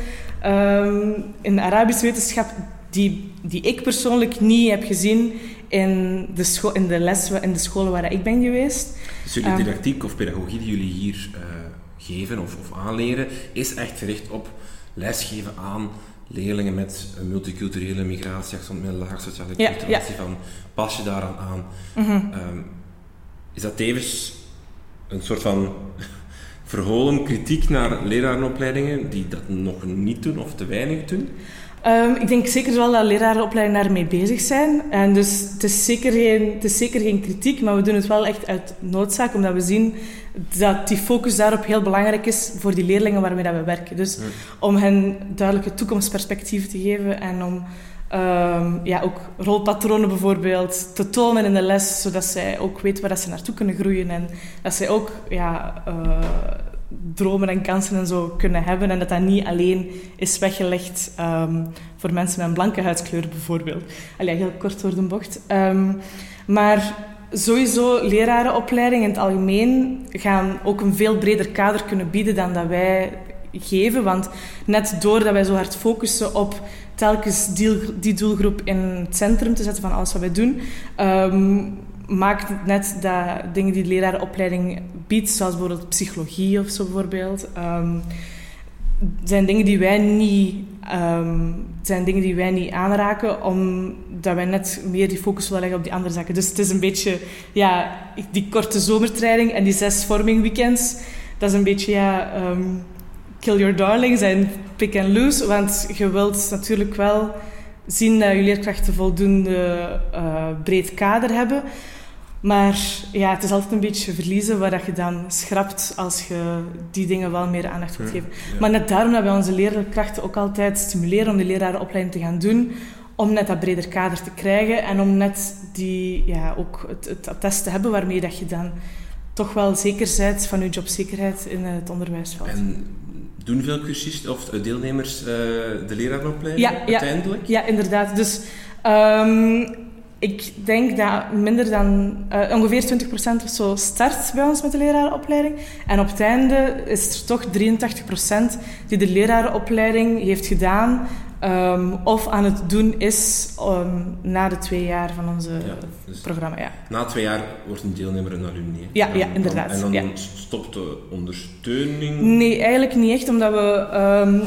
um, in de Arabische wetenschap die, die ik persoonlijk niet heb gezien in de, in de les in de scholen waar ik ben geweest. Dus jullie didactiek of pedagogie die jullie hier uh, geven of, of aanleren, is echt gericht op lesgeven aan leerlingen met een multiculturele migratie, met een laag sociale ja, van pas je daaraan aan? Mhm. Ehm, is dat tevens een soort van verholen kritiek naar lerarenopleidingen die dat nog niet doen of te weinig doen? Um, ik denk zeker wel dat lerarenopleidingen daarmee bezig zijn. En dus het is, zeker geen, het is zeker geen kritiek, maar we doen het wel echt uit noodzaak, omdat we zien dat die focus daarop heel belangrijk is voor die leerlingen waarmee dat we werken. Dus om hen duidelijke toekomstperspectieven te geven en om um, ja, ook rolpatronen bijvoorbeeld te tonen in de les, zodat zij ook weten waar dat ze naartoe kunnen groeien en dat zij ook ja, uh, dromen en kansen en zo kunnen hebben en dat dat niet alleen is weggelegd um, voor mensen met een blanke huidskleur bijvoorbeeld. Allee, heel kort door de bocht. Um, maar sowieso lerarenopleiding in het algemeen gaan ook een veel breder kader kunnen bieden dan dat wij geven. Want net doordat wij zo hard focussen op telkens die, doelgroep in het centrum te zetten van alles wat wij doen, um, maakt het net dat dingen die de lerarenopleiding biedt, zoals bijvoorbeeld psychologie of zo bijvoorbeeld, um, zijn dingen die wij niet um, zijn dingen die wij niet aanraken, omdat wij net meer die focus willen leggen op die andere zaken. Dus het is een beetje, ja, die korte zomertraining en die zes vorming weekends, dat is een beetje, ja, um, kill your darlings en pick and lose, want je wilt natuurlijk wel zien dat je leerkrachten voldoende uh, breed kader hebben. Maar ja, het is altijd een beetje verliezen waar dat je dan schrapt als je die dingen wel meer aandacht wilt geven. Maar net daarom dat wij onze leerkrachten ook altijd stimuleren om die lerarenopleiding te gaan doen, om net dat breder kader te krijgen en om net die, ja, ook het, het attest te hebben waarmee dat je dan toch wel zeker bent van je jobzekerheid in het onderwijsveld. En doen veel cursisten of deelnemers uh, de lerarenopleiding ja, uiteindelijk? Ja, ja inderdaad. Dus um, ik denk dat minder dan uh, ongeveer 20% of zo start bij ons met de lerarenopleiding. En op het einde is er toch 83% die de lerarenopleiding heeft gedaan um, of aan het doen is um, na de twee jaar van onze ja, dus programma. Ja. Na twee jaar wordt een deelnemer een alumni. Ja, ja, inderdaad. En dan ja. stopt de ondersteuning? Nee, eigenlijk niet echt, omdat we um,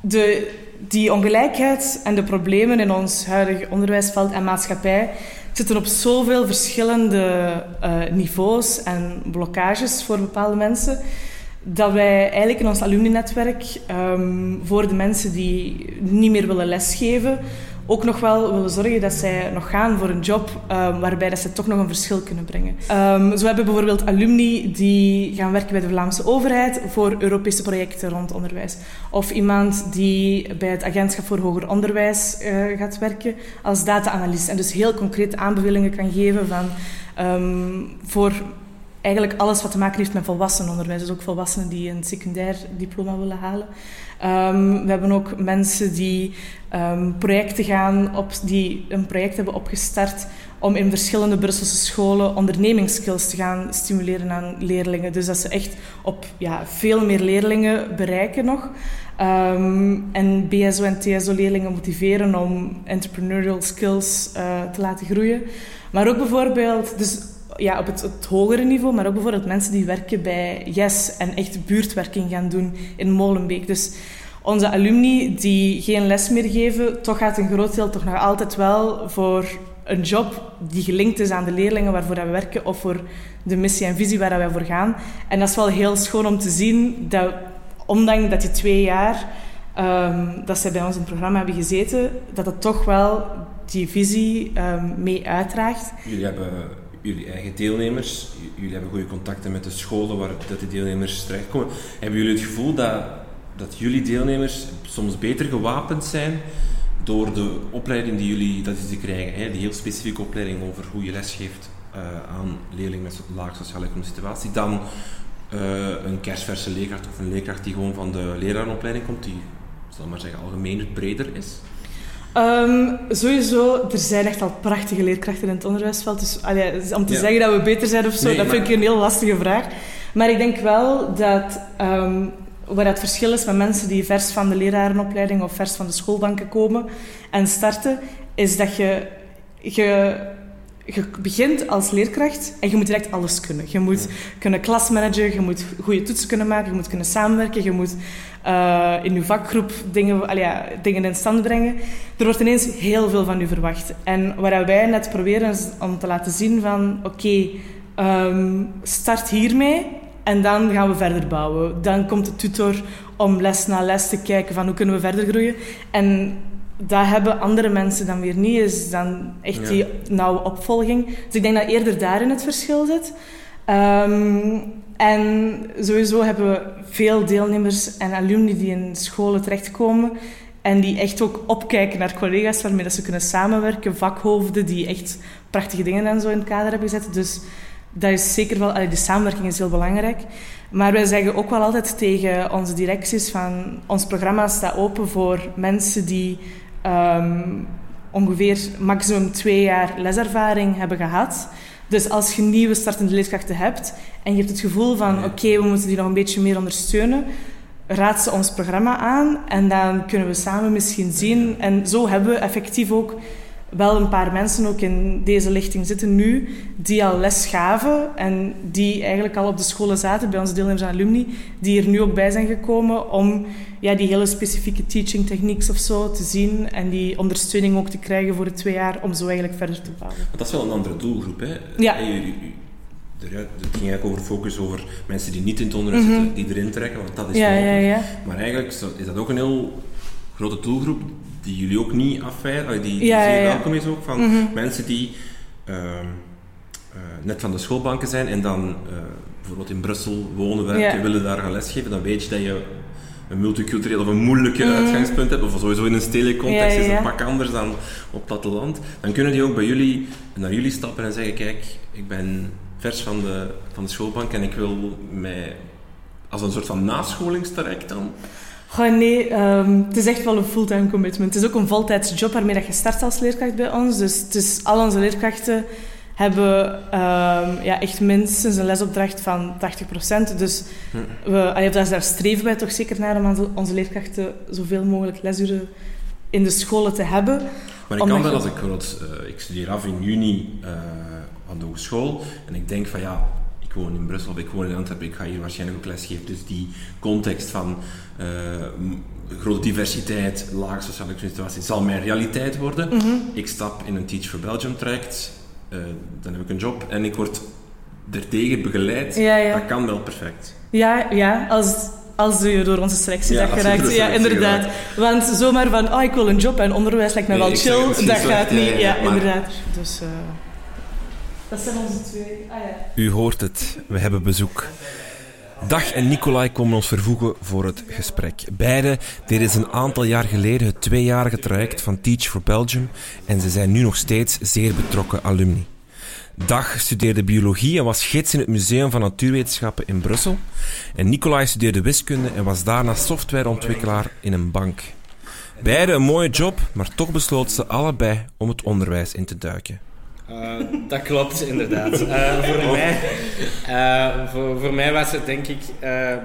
de die ongelijkheid en de problemen in ons huidige onderwijsveld en maatschappij zitten op zoveel verschillende uh, niveaus en blokkages voor bepaalde mensen, dat wij eigenlijk in ons alumni-netwerk um, voor de mensen die niet meer willen lesgeven, ook nog wel willen zorgen dat zij nog gaan voor een job um, waarbij dat ze toch nog een verschil kunnen brengen. Um, zo hebben we bijvoorbeeld alumni die gaan werken bij de Vlaamse overheid voor Europese projecten rond onderwijs. Of iemand die bij het agentschap voor hoger onderwijs uh, gaat werken als data-analyst en dus heel concrete aanbevelingen kan geven van um, voor eigenlijk alles wat te maken heeft met volwassenenonderwijs. Dus ook volwassenen die een secundair diploma willen halen. Um, we hebben ook mensen die um, projecten gaan op, die een project hebben opgestart om in verschillende Brusselse scholen ondernemingsskills te gaan stimuleren aan leerlingen. Dus dat ze echt op ja, veel meer leerlingen bereiken nog. Um, en BSO en TSO-leerlingen motiveren om entrepreneurial skills uh, te laten groeien. Maar ook bijvoorbeeld, dus ja, op het, hogere niveau, maar ook bijvoorbeeld mensen die werken bij Yes en echt buurtwerking gaan doen in Molenbeek. Dus onze alumni die geen les meer geven, toch gaat een groot deel toch nog altijd wel voor een job die gelinkt is aan de leerlingen waarvoor we werken of voor de missie en visie waar wij voor gaan. En dat is wel heel schoon om te zien dat, ondanks dat die twee jaar um, dat zij bij ons in het programma hebben gezeten, dat het toch wel die visie um, mee uitdraagt. Jullie hebben jullie eigen deelnemers, jullie hebben goede contacten met de scholen waar dat die deelnemers terechtkomen. Hebben jullie het gevoel dat, dat jullie deelnemers soms beter gewapend zijn door de opleiding die jullie dat die krijgen, hè, die heel specifieke opleiding over hoe je lesgeeft uh, aan leerlingen met laag sociaal-economische situatie, dan uh, een kerstverse leerkracht of een leerkracht die gewoon van de lerarenopleiding komt, die, zal maar zeggen, algemeen breder is? Um, sowieso, er zijn echt al prachtige leerkrachten in het onderwijsveld. Dus allee, om te ja. zeggen dat we beter zijn of zo, nee, dat maar... vind ik een heel lastige vraag. Maar ik denk wel dat um, waar het verschil is met mensen die vers van de lerarenopleiding of vers van de schoolbanken komen en starten, is dat je, je je begint als leerkracht en je moet direct alles kunnen. Je moet kunnen klasmanagen, je moet goede toetsen kunnen maken, je moet kunnen samenwerken, je moet uh, in je vakgroep dingen, allee, dingen in stand brengen. Er wordt ineens heel veel van u verwacht. En wat wij net proberen is om te laten zien van oké, okay, um, start hiermee en dan gaan we verder bouwen. Dan komt de tutor om les na les te kijken van hoe kunnen we verder groeien. En dat hebben andere mensen dan weer niet, is dan echt ja. die nauwe opvolging. Dus ik denk dat eerder daarin het verschil zit. Um, en sowieso hebben we veel deelnemers en alumni die in scholen terechtkomen en die echt ook opkijken naar collega's waarmee dat ze kunnen samenwerken, vakhoofden die echt prachtige dingen en zo in het kader hebben gezet. Dus dat is zeker wel, de samenwerking is heel belangrijk. Maar wij zeggen ook wel altijd tegen onze directies van ons programma staat open voor mensen die um, ongeveer maximum twee jaar leservaring hebben gehad. Dus als je nieuwe startende leerkrachten hebt en je hebt het gevoel van oké, okay, we moeten die nog een beetje meer ondersteunen, raad ze ons programma aan en dan kunnen we samen misschien zien. En zo hebben we effectief ook wel een paar mensen ook in deze lichting zitten nu, die al les gaven en die eigenlijk al op de scholen zaten, bij onze deelnemers en alumni, die er nu ook bij zijn gekomen om ja, die hele specifieke teaching techniques of zo te zien en die ondersteuning ook te krijgen voor het twee jaar om zo eigenlijk verder te bouwen. dat is wel een andere doelgroep, hè? Ja. Het ging eigenlijk over focus over mensen die niet in het onderwijs mm -hmm. zitten, die erin trekken, want dat is ja, ja, ja. Maar eigenlijk is dat ook een heel grote doelgroep die jullie ook niet afwijzen, die, die ja, zeer welkom is ook, van Mhm. mensen die uh, uh, net van de schoolbanken zijn en dan uh, bijvoorbeeld in Brussel wonen, werken, willen daar gaan lesgeven, dan weet je dat je een multicultureel of een moeilijke Mhm. uitgangspunt hebt, of sowieso in een stedelijk context is ja. pak anders dan op platteland, dan kunnen die ook bij jullie, naar jullie stappen en zeggen, kijk, ik ben vers van de, van de schoolbank en ik wil mij als een soort van nascholingstraject dan Goh, nee, ehm, het is echt wel een fulltime commitment. Het is ook een voltijdse job waarmee dat je start als leerkracht bij ons. Dus al onze leerkrachten hebben ehm, ja, echt minstens een lesopdracht van 80%. Dus we, allee, daar, daar streven wij toch zeker naar om onze, onze leerkrachten zoveel mogelijk lesuren in de scholen te hebben. Maar ik kan wel je- als ik bijvoorbeeld, eh, ik studeer af in juni eh, aan de hogeschool en ik denk van ja, ik woon in Brussel of ik woon in Antwerpen, ik ga hier waarschijnlijk ook lesgeven. Dus die context van m- grote diversiteit, lage sociale situatie zal mijn realiteit worden. Mhm. Ik stap in een Teach for Belgium traject, eh, dan heb ik een job en ik word ertegen begeleid. Ja, ja. Dat kan wel perfect. Ja, ja als, als je door onze selectie Ja, dat geraakt. Ja, inderdaad. Want zomaar van, oh, ik wil een job en onderwijs lijkt me Nee, wel chill, dat gaat niet. ja, maar- inderdaad. Dus, eh, dat zijn onze twee. Ah ja. U hoort het, we hebben bezoek. Dag en Nicolai komen ons vervoegen voor het gesprek. Beide deden een aantal jaar geleden het tweejarige traject van Teach for Belgium en ze zijn nu nog steeds zeer betrokken alumni. Dag studeerde biologie en was gids in het Museum van Natuurwetenschappen in Brussel. En Nicolai studeerde wiskunde en was daarna softwareontwikkelaar in een bank. Beide een mooie job, maar toch besloten ze allebei om het onderwijs in te duiken. Uh, dat klopt, inderdaad. Uh, voor, mij, uh, voor, voor mij was het denk ik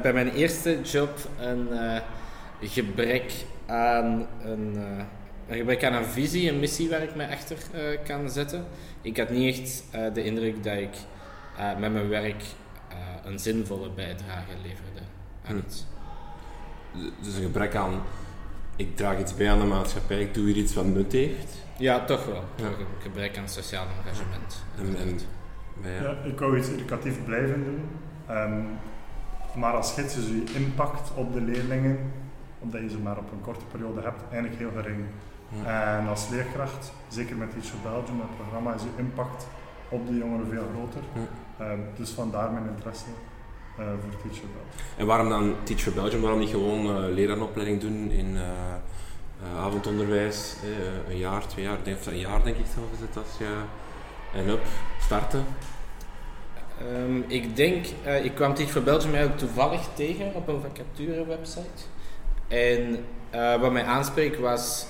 bij mijn eerste job een gebrek aan een, een gebrek aan een visie, een missie waar ik me achter kan zetten. Ik had niet echt de indruk dat ik met mijn werk een zinvolle bijdrage leverde aan iets. Dus een gebrek aan, ik draag iets bij aan de maatschappij, ik doe hier iets wat nut heeft. Ja, toch wel. Ja. Gebrek aan sociaal engagement. En, en, ja. ja. ik wou iets educatief blijven doen. Um, maar als gids is je impact op de leerlingen, omdat je ze maar op een korte periode hebt, eigenlijk heel gering. Ja. En als leerkracht, zeker met Teach for Belgium, het programma, is je impact op de jongeren veel groter. Ja. Um, dus vandaar mijn interesse uh, voor Teach for Belgium. En waarom dan Teach for Belgium? Waarom niet gewoon uh, leraaropleiding doen in... Uh, avondonderwijs, uh, een jaar, twee jaar, denk, een jaar denk ik zelf is het als je en up starten. Um, ik denk, uh, ik kwam Teach for Belgium eigenlijk toevallig tegen op een vacature website. En wat mij aanspreekt was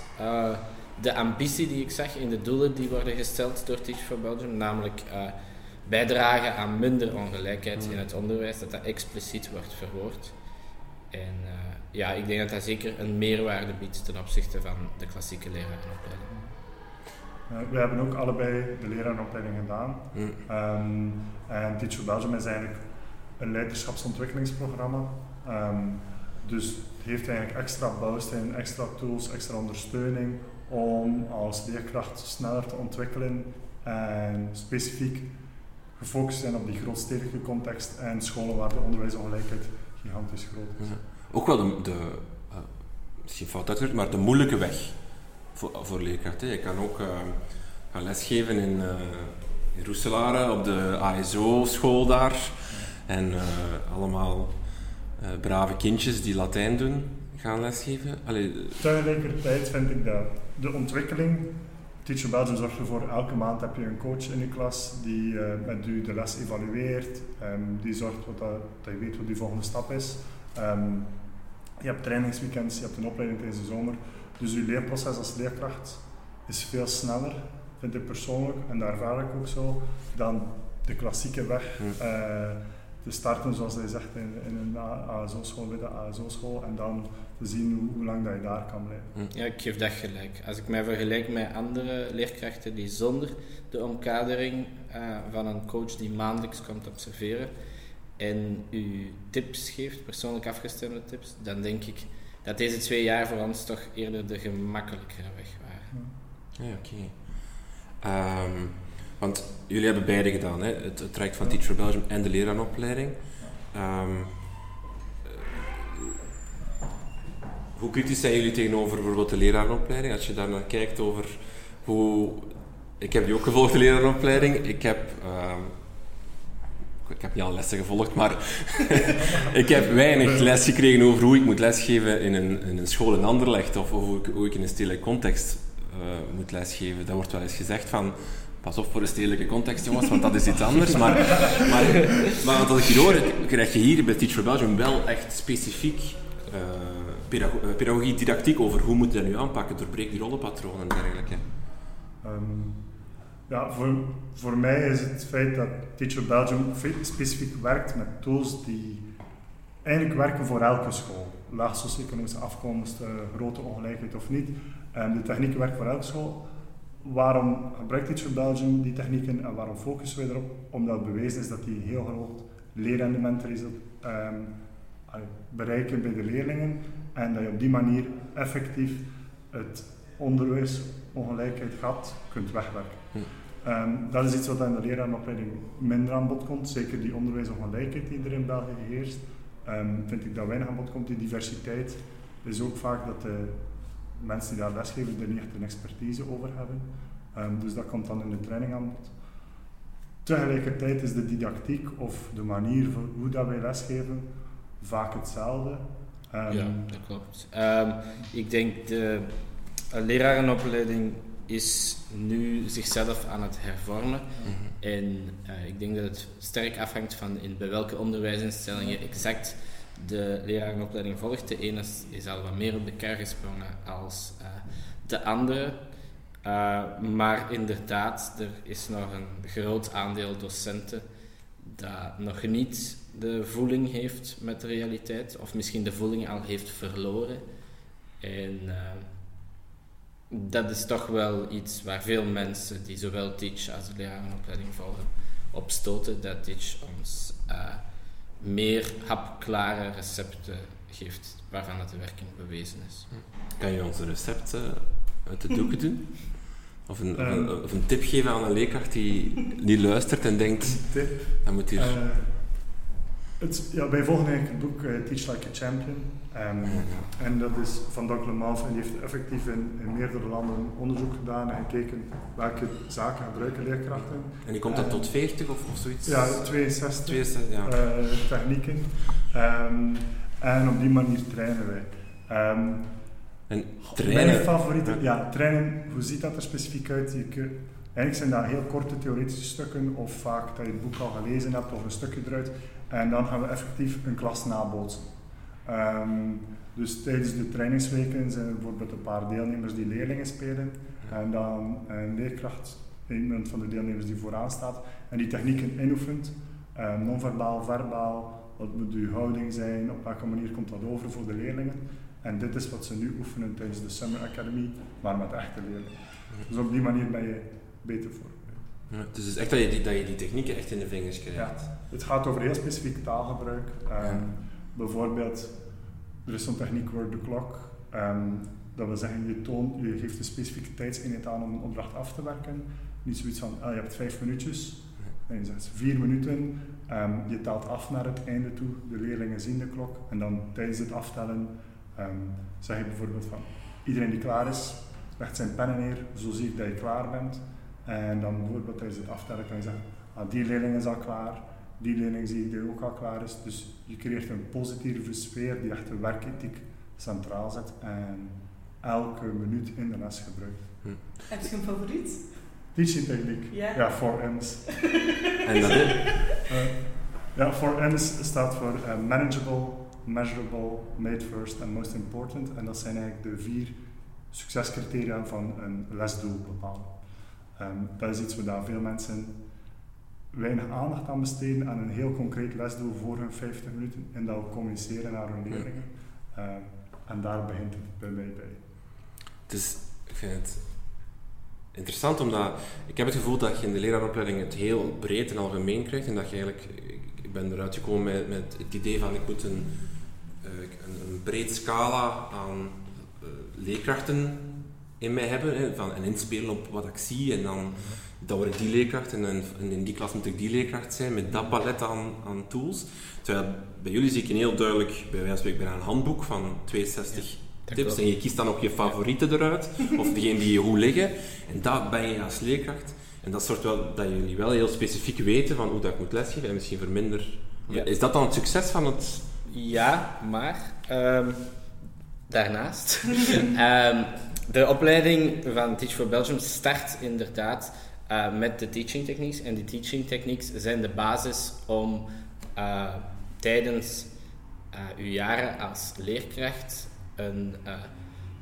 de ambitie die ik zag in de doelen die worden gesteld door Teach for Belgium, namelijk bijdragen aan minder ongelijkheid in het onderwijs, dat dat expliciet wordt verwoord. En ja, ik denk dat dat zeker een meerwaarde biedt ten opzichte van de klassieke lerarenopleiding. Uh, we hebben ook allebei de lerarenopleiding gedaan. Mm. Um, en Teach for Belgium is eigenlijk een leiderschapsontwikkelingsprogramma. Um, dus het heeft eigenlijk extra bouwstenen, extra tools, extra ondersteuning om als leerkracht sneller te ontwikkelen en specifiek gefocust zijn op die grootstedelijke context en scholen waar de onderwijsongelijkheid gigantisch groot is. Ook wel de, misschien fout uitgedrukt, maar de moeilijke weg voor, voor. Je kan ook uh, gaan lesgeven in, uh, op de ASO-school daar. En allemaal brave kindjes die Latijn doen, gaan lesgeven. Allee, Tegelijkertijd vind ik dat de ontwikkeling Teacher Belgium zorgt ervoor, elke maand heb je een coach in je klas die met u de les evalueert, um, die zorgt dat, dat je weet wat die volgende stap is. Um, je hebt trainingsweekends, je hebt een opleiding tijdens de zomer, dus je leerproces als leerkracht is veel sneller, vind ik persoonlijk, en daar ervaar ik ook zo, dan de klassieke weg. Uh, te starten, zoals hij zegt, in, in een ASO-school, bij de ASO-school, en dan te zien hoe, hoe, lang dat je daar kan blijven. Ja, ik geef dat gelijk. Als ik mij vergelijk met andere leerkrachten die zonder de omkadering uh, van een coach die maandelijks komt observeren en u tips geeft, persoonlijk afgestemde tips, dan denk ik dat deze twee jaar voor ons toch eerder de gemakkelijkere weg waren. Ja, oké. Okay. Um, want jullie hebben beide gedaan, hè? Het, het traject van Teach for Belgium en de leraaropleiding. Um, hoe kritisch zijn jullie tegenover bijvoorbeeld de leraaropleiding? Als je daar naar kijkt over hoe... Ik heb die ook gevolgd, de leraaropleiding. Ik heb... Uh, ik heb niet al lessen gevolgd, maar ik heb weinig les gekregen over hoe ik moet lesgeven in een, een school in Anderlecht of hoe ik, in een stedelijke context uh, moet lesgeven. Daar wordt wel eens gezegd van, pas op voor de stedelijke context jongens, want dat is iets anders. Maar, maar, maar wat ik hier hoor, krijg je hier bij Teach for Belgium wel echt specifiek uh, pedago pedagogie, didactiek over hoe moet je dat nu aanpakken, doorbreek die rollenpatronen en dergelijke. Um, ja, voor, voor mij is het feit dat Teacher Belgium specifiek werkt met tools die eigenlijk werken voor elke school. Laag socio-economische afkomst, grote ongelijkheid of niet. Um, de technieken werken voor elke school. Waarom gebruikt Teacher Belgium die technieken en waarom focussen wij erop? Omdat het bewezen is dat die een heel groot leerrendement um, bereiken bij de leerlingen en dat je op die manier effectief het onderwijsongelijkheid gat kunt wegwerken. Hm. Um, dat is iets wat in de leraaropleiding minder aan bod komt, zeker die onderwijsongelijkheid die er in België heerst. ehm, vind ik dat weinig aan bod komt. Die diversiteit is ook vaak dat de mensen die daar lesgeven er niet echt een expertise over hebben. Ehm, dus dat komt dan in de training aan bod. Tegelijkertijd is de didactiek of de manier voor hoe dat wij lesgeven vaak hetzelfde. Ehm, ja, dat klopt. Ehm, ik denk de lerarenopleiding is nu zichzelf aan het hervormen. Mhm. En uh, ik denk dat het sterk afhangt van in, bij welke onderwijsinstelling je exact de lerarenopleiding volgt. De ene is, al wat meer op de kar gesprongen als uh, de andere. Uh, maar inderdaad, er is nog een groot aandeel docenten dat nog niet de voeling heeft met de realiteit, of misschien de voeling al heeft verloren. En uh, dat is toch wel iets waar veel mensen die zowel Teach als de lerarenopleiding volgen op stoten, dat Teach ons uh, meer hapklare recepten geeft waarvan dat de werking bewezen is. Kan je ons een recept uit de doeken doen? Of een, um, of, een, tip geven aan een leerkracht die, die luistert en denkt, dan moet hier... Uh, het, ja, wij volgen eigenlijk het boek uh, Teach Like a Champion. Um, En dat is van Doug Lemans en die heeft effectief in, in, meerdere landen onderzoek gedaan en gekeken welke zaken gebruiken leerkrachten. En die komt dan uh, tot 40 of, of zoiets? Ja, 62, 62 ja. technieken. Um, en op die manier trainen wij. En trainen? Mijn favoriete, ja. trainen, hoe ziet dat er specifiek uit? Je eigenlijk zijn dat heel korte theoretische stukken, of vaak dat je het boek al gelezen hebt, of een stukje eruit. En dan gaan we effectief een klas nabootsen. Um, dus tijdens de trainingsweken zijn er bijvoorbeeld een paar deelnemers die leerlingen spelen. En dan een leerkracht, een van de deelnemers die vooraan staat, en die technieken inoefent. Um, non-verbaal, verbaal, wat moet uw houding zijn, op welke manier komt dat over voor de leerlingen. En dit is wat ze nu oefenen tijdens de Summer Academy, maar met echte leerlingen. Dus op die manier ben je beter voorbereid. Ja, dus het is echt dat je, die, dat je die technieken echt in de vingers krijgt. Ja, het gaat over heel specifiek taalgebruik. Um, Bijvoorbeeld, er is zo'n techniek word the clock. Um, dat wil zeggen, je, toont, je geeft een specifieke tijdseenheid aan om een opdracht af te werken. Niet zoiets van, ah, je hebt vijf minuutjes. En je zegt vier minuten. Um, je telt af naar het einde toe. De leerlingen zien de klok. En dan tijdens het aftellen zeg je bijvoorbeeld van iedereen die klaar is, legt zijn pennen neer, zo zie ik dat je klaar bent. En dan bijvoorbeeld tijdens het aftellen kan je zeggen, ah, die leerling is al klaar, die leerling zie ik die ook al klaar is. Dus je creëert een positieve sfeer die echt de werkethiek centraal zet en elke minuut in de les gebruikt. Hm. Heb je een favoriet? Teaching techniek. Ja, ja 4M's. en dat is? Uh, ja, 4M's staat voor uh, Manageable, measurable, made first en most important. En dat zijn eigenlijk de vier succescriteria van een lesdoel bepalen. Um, dat is iets waar veel mensen weinig aandacht aan besteden aan een heel concreet lesdoel voor hun 50 minuten en dat communiceren naar hun leerlingen. Um, en daar begint het bij mij bij. Het is, ik vind het interessant omdat ik heb het gevoel dat je in de leraaropleiding het heel breed en algemeen krijgt en dat je eigenlijk, ik ben eruit gekomen met, met het idee van ik moet een een, een breed scala aan uh, leerkrachten in mij hebben. Hè, van, en inspelen op wat ik zie. En dan, dat word ik die leerkracht. En, en, in die klas moet ik die leerkracht zijn. Met dat palet aan, aan tools. Terwijl bij jullie zie ik een heel duidelijk, bij wijze van spreken, een handboek van 62 tips. En je kiest dan ook je favorieten eruit. Of degene die je goed liggen. En dat ben je als leerkracht. En dat zorgt wel dat jullie wel heel specifiek weten van hoe dat ik moet lesgeven. En misschien verminder. Ja. Is dat dan het succes van het ja, maar um, daarnaast. um, de opleiding van Teach for Belgium start inderdaad uh, met de teaching techniques. En die teaching techniques zijn de basis om uh, tijdens uh, uw jaren als leerkracht een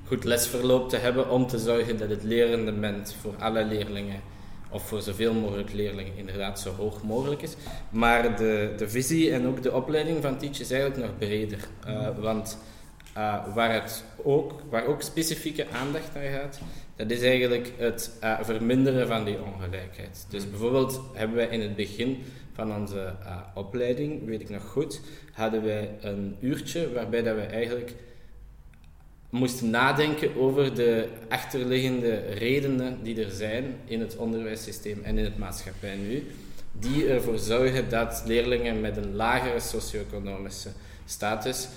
goed lesverloop te hebben om te zorgen dat het lerendement voor alle leerlingen of voor zoveel mogelijk leerlingen inderdaad zo hoog mogelijk is. Maar de, de visie en ook de opleiding van Teach is eigenlijk nog breder. Want uh, waar, het ook, waar ook specifieke aandacht naar gaat, dat is eigenlijk het uh, verminderen van die ongelijkheid. Dus bijvoorbeeld hebben wij in het begin van onze opleiding, weet ik nog goed, hadden wij een uurtje waarbij dat we eigenlijk moesten nadenken over de achterliggende redenen die er zijn in het onderwijssysteem en in het maatschappij nu, die ervoor zorgen dat leerlingen met een lagere socio-economische status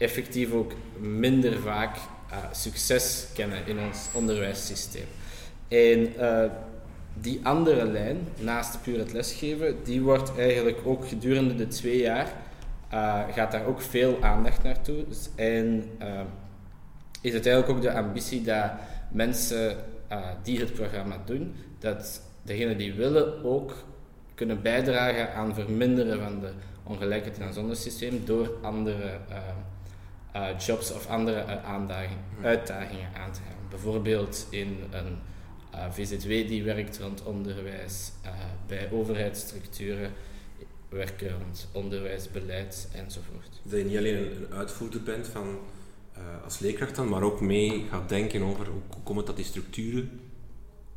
effectief ook minder vaak uh, succes kennen in ons onderwijssysteem. En uh, die andere lijn, naast puur het lesgeven, die wordt eigenlijk ook gedurende de twee jaar, uh, gaat daar ook veel aandacht naartoe. Dus, en is het eigenlijk ook de ambitie dat mensen die het programma doen, dat degenen die willen ook kunnen bijdragen aan verminderen van de ongelijkheid in ons ondersysteem door andere uh, jobs of andere uh, uitdagingen aan te gaan. Bijvoorbeeld in een uh, VZW die werkt rond onderwijs, bij overheidsstructuren werken rond onderwijsbeleid enzovoort. Dat je niet alleen een, een uitvoerder bent van, als leerkracht dan, maar ook mee gaat denken over hoe komt het dat die structuren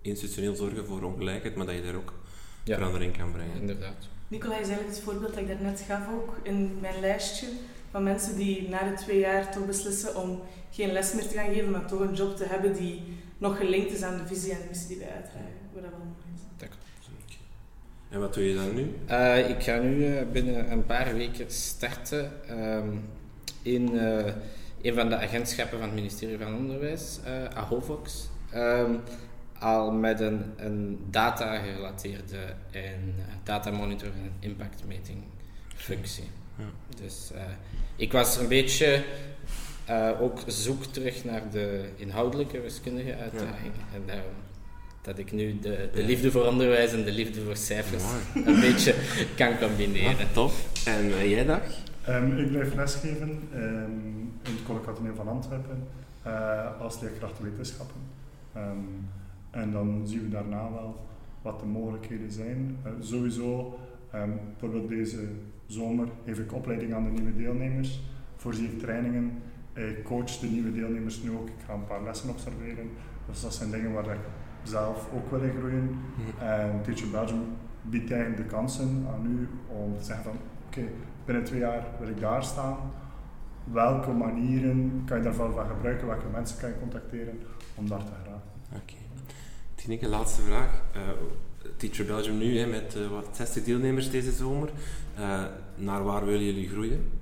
institutioneel zorgen voor ongelijkheid, maar dat je daar ook ja. verandering kan brengen. Inderdaad. Nicola is eigenlijk het voorbeeld dat ik daarnet gaf ook in mijn lijstje van mensen die na de twee jaar toch beslissen om geen les meer te gaan geven, maar toch een job te hebben die nog gelinkt is aan de visie en de missie die wij uitdragen. Wat dat wel mooi is. Dat En wat doe je dan nu? Uh, ik ga nu uh, binnen een paar weken starten um, in uh, een van de agentschappen van het ministerie van Onderwijs, Ahovox. Um, al met een, een data-gerelateerde en data monitoring en impactmeting functie. Ja. Dus uh, ik was een beetje uh, ook zoek terug naar de inhoudelijke wiskundige uitdagingen. Ja. En daarom dat ik nu de, de liefde voor onderwijs en de liefde voor cijfers een beetje kan combineren. Ja, top. En uh, jij dag? Um, ik blijf lesgeven um, in het College van Antwerpen als leerkracht wetenschappen. Um, en dan zien we daarna wel wat de mogelijkheden zijn. Uh, sowieso, um, bijvoorbeeld deze zomer geef ik opleiding aan de nieuwe deelnemers, voorzie ik trainingen, ik coach de nieuwe deelnemers nu ook, ik ga een paar lessen observeren. Dus dat zijn dingen waar ik zelf ook wil in groeien. En Teacher Belgium biedt eigenlijk de kansen aan u om te zeggen van oké, binnen twee jaar wil ik daar staan. Welke manieren kan je daarvan van gebruiken? Welke mensen kan je contacteren om daar te geraken? Okay. Tineke, laatste vraag. Uh, Teacher Belgium nu hè, met uh, wat 60 deelnemers deze zomer. Uh, naar waar willen jullie groeien?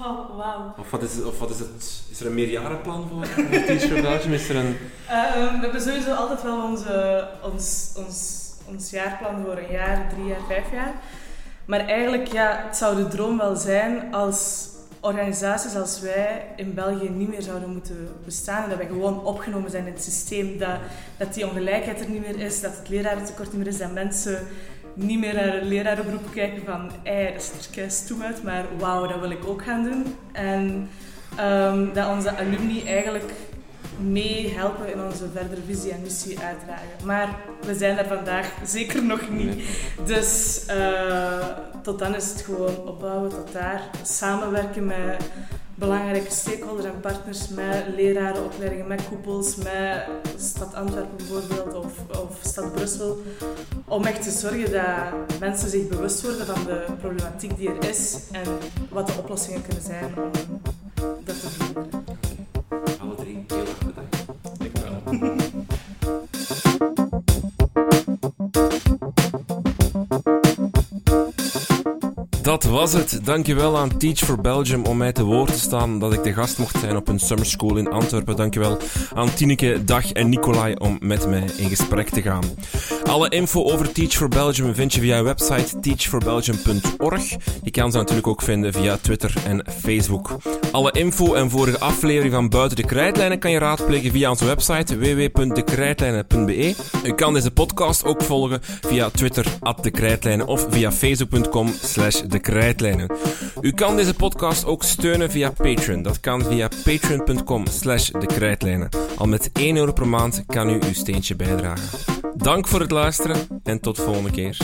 Oh, wauw. Of wat is, of wat is het? Is er een meerjarenplan voor, Teacher Belgium? Is er een... we hebben sowieso altijd wel onze, ons, ons, ons jaarplan voor een jaar, drie jaar, vijf jaar. Maar eigenlijk, ja, het zou de droom wel zijn als organisaties als wij in België niet meer zouden moeten bestaan. En dat wij gewoon opgenomen zijn in het systeem. Dat, dat die ongelijkheid er niet meer is, dat het lerarentekort niet meer is, dat mensen niet meer naar een lerarenberoep kijken van ei, dat ziet er kei stoem uit, maar wauw, dat wil ik ook gaan doen. En um, dat onze alumni eigenlijk meehelpen in onze verdere visie en missie uitdragen. Maar we zijn daar vandaag zeker nog niet. Dus uh, tot dan is het gewoon opbouwen tot daar. Samenwerken met belangrijke stakeholders en partners, met lerarenopleidingen, met koepels, met Stad Antwerpen bijvoorbeeld of, of Stad Brussel. Om echt te zorgen dat mensen zich bewust worden van de problematiek die er is en wat de oplossingen kunnen zijn om dat te verminderen. Alle drie heel erg bedankt. Ik Dat was het. Dankjewel aan Teach for Belgium om mij te woord te staan dat ik de gast mocht zijn op een summer school in Antwerpen. Dankjewel aan Tineke, Dag en Nicolai om met mij in gesprek te gaan. Alle info over Teach for Belgium vind je via website teachforbelgium.org. Je kan ze natuurlijk ook vinden via Twitter en Facebook. Alle info en vorige aflevering van Buiten de Krijtlijnen kan je raadplegen via onze website www.dekrijtlijnen.be. U kan deze podcast ook volgen via Twitter at de Krijtlijnen of via facebook.com slash Krijtlijnen. U kan deze podcast ook steunen via Patreon. Dat kan via patreon.com slash de Krijtlijnen. Al met 1 euro per maand kan u uw steentje bijdragen. Dank voor het luisteren en tot volgende keer.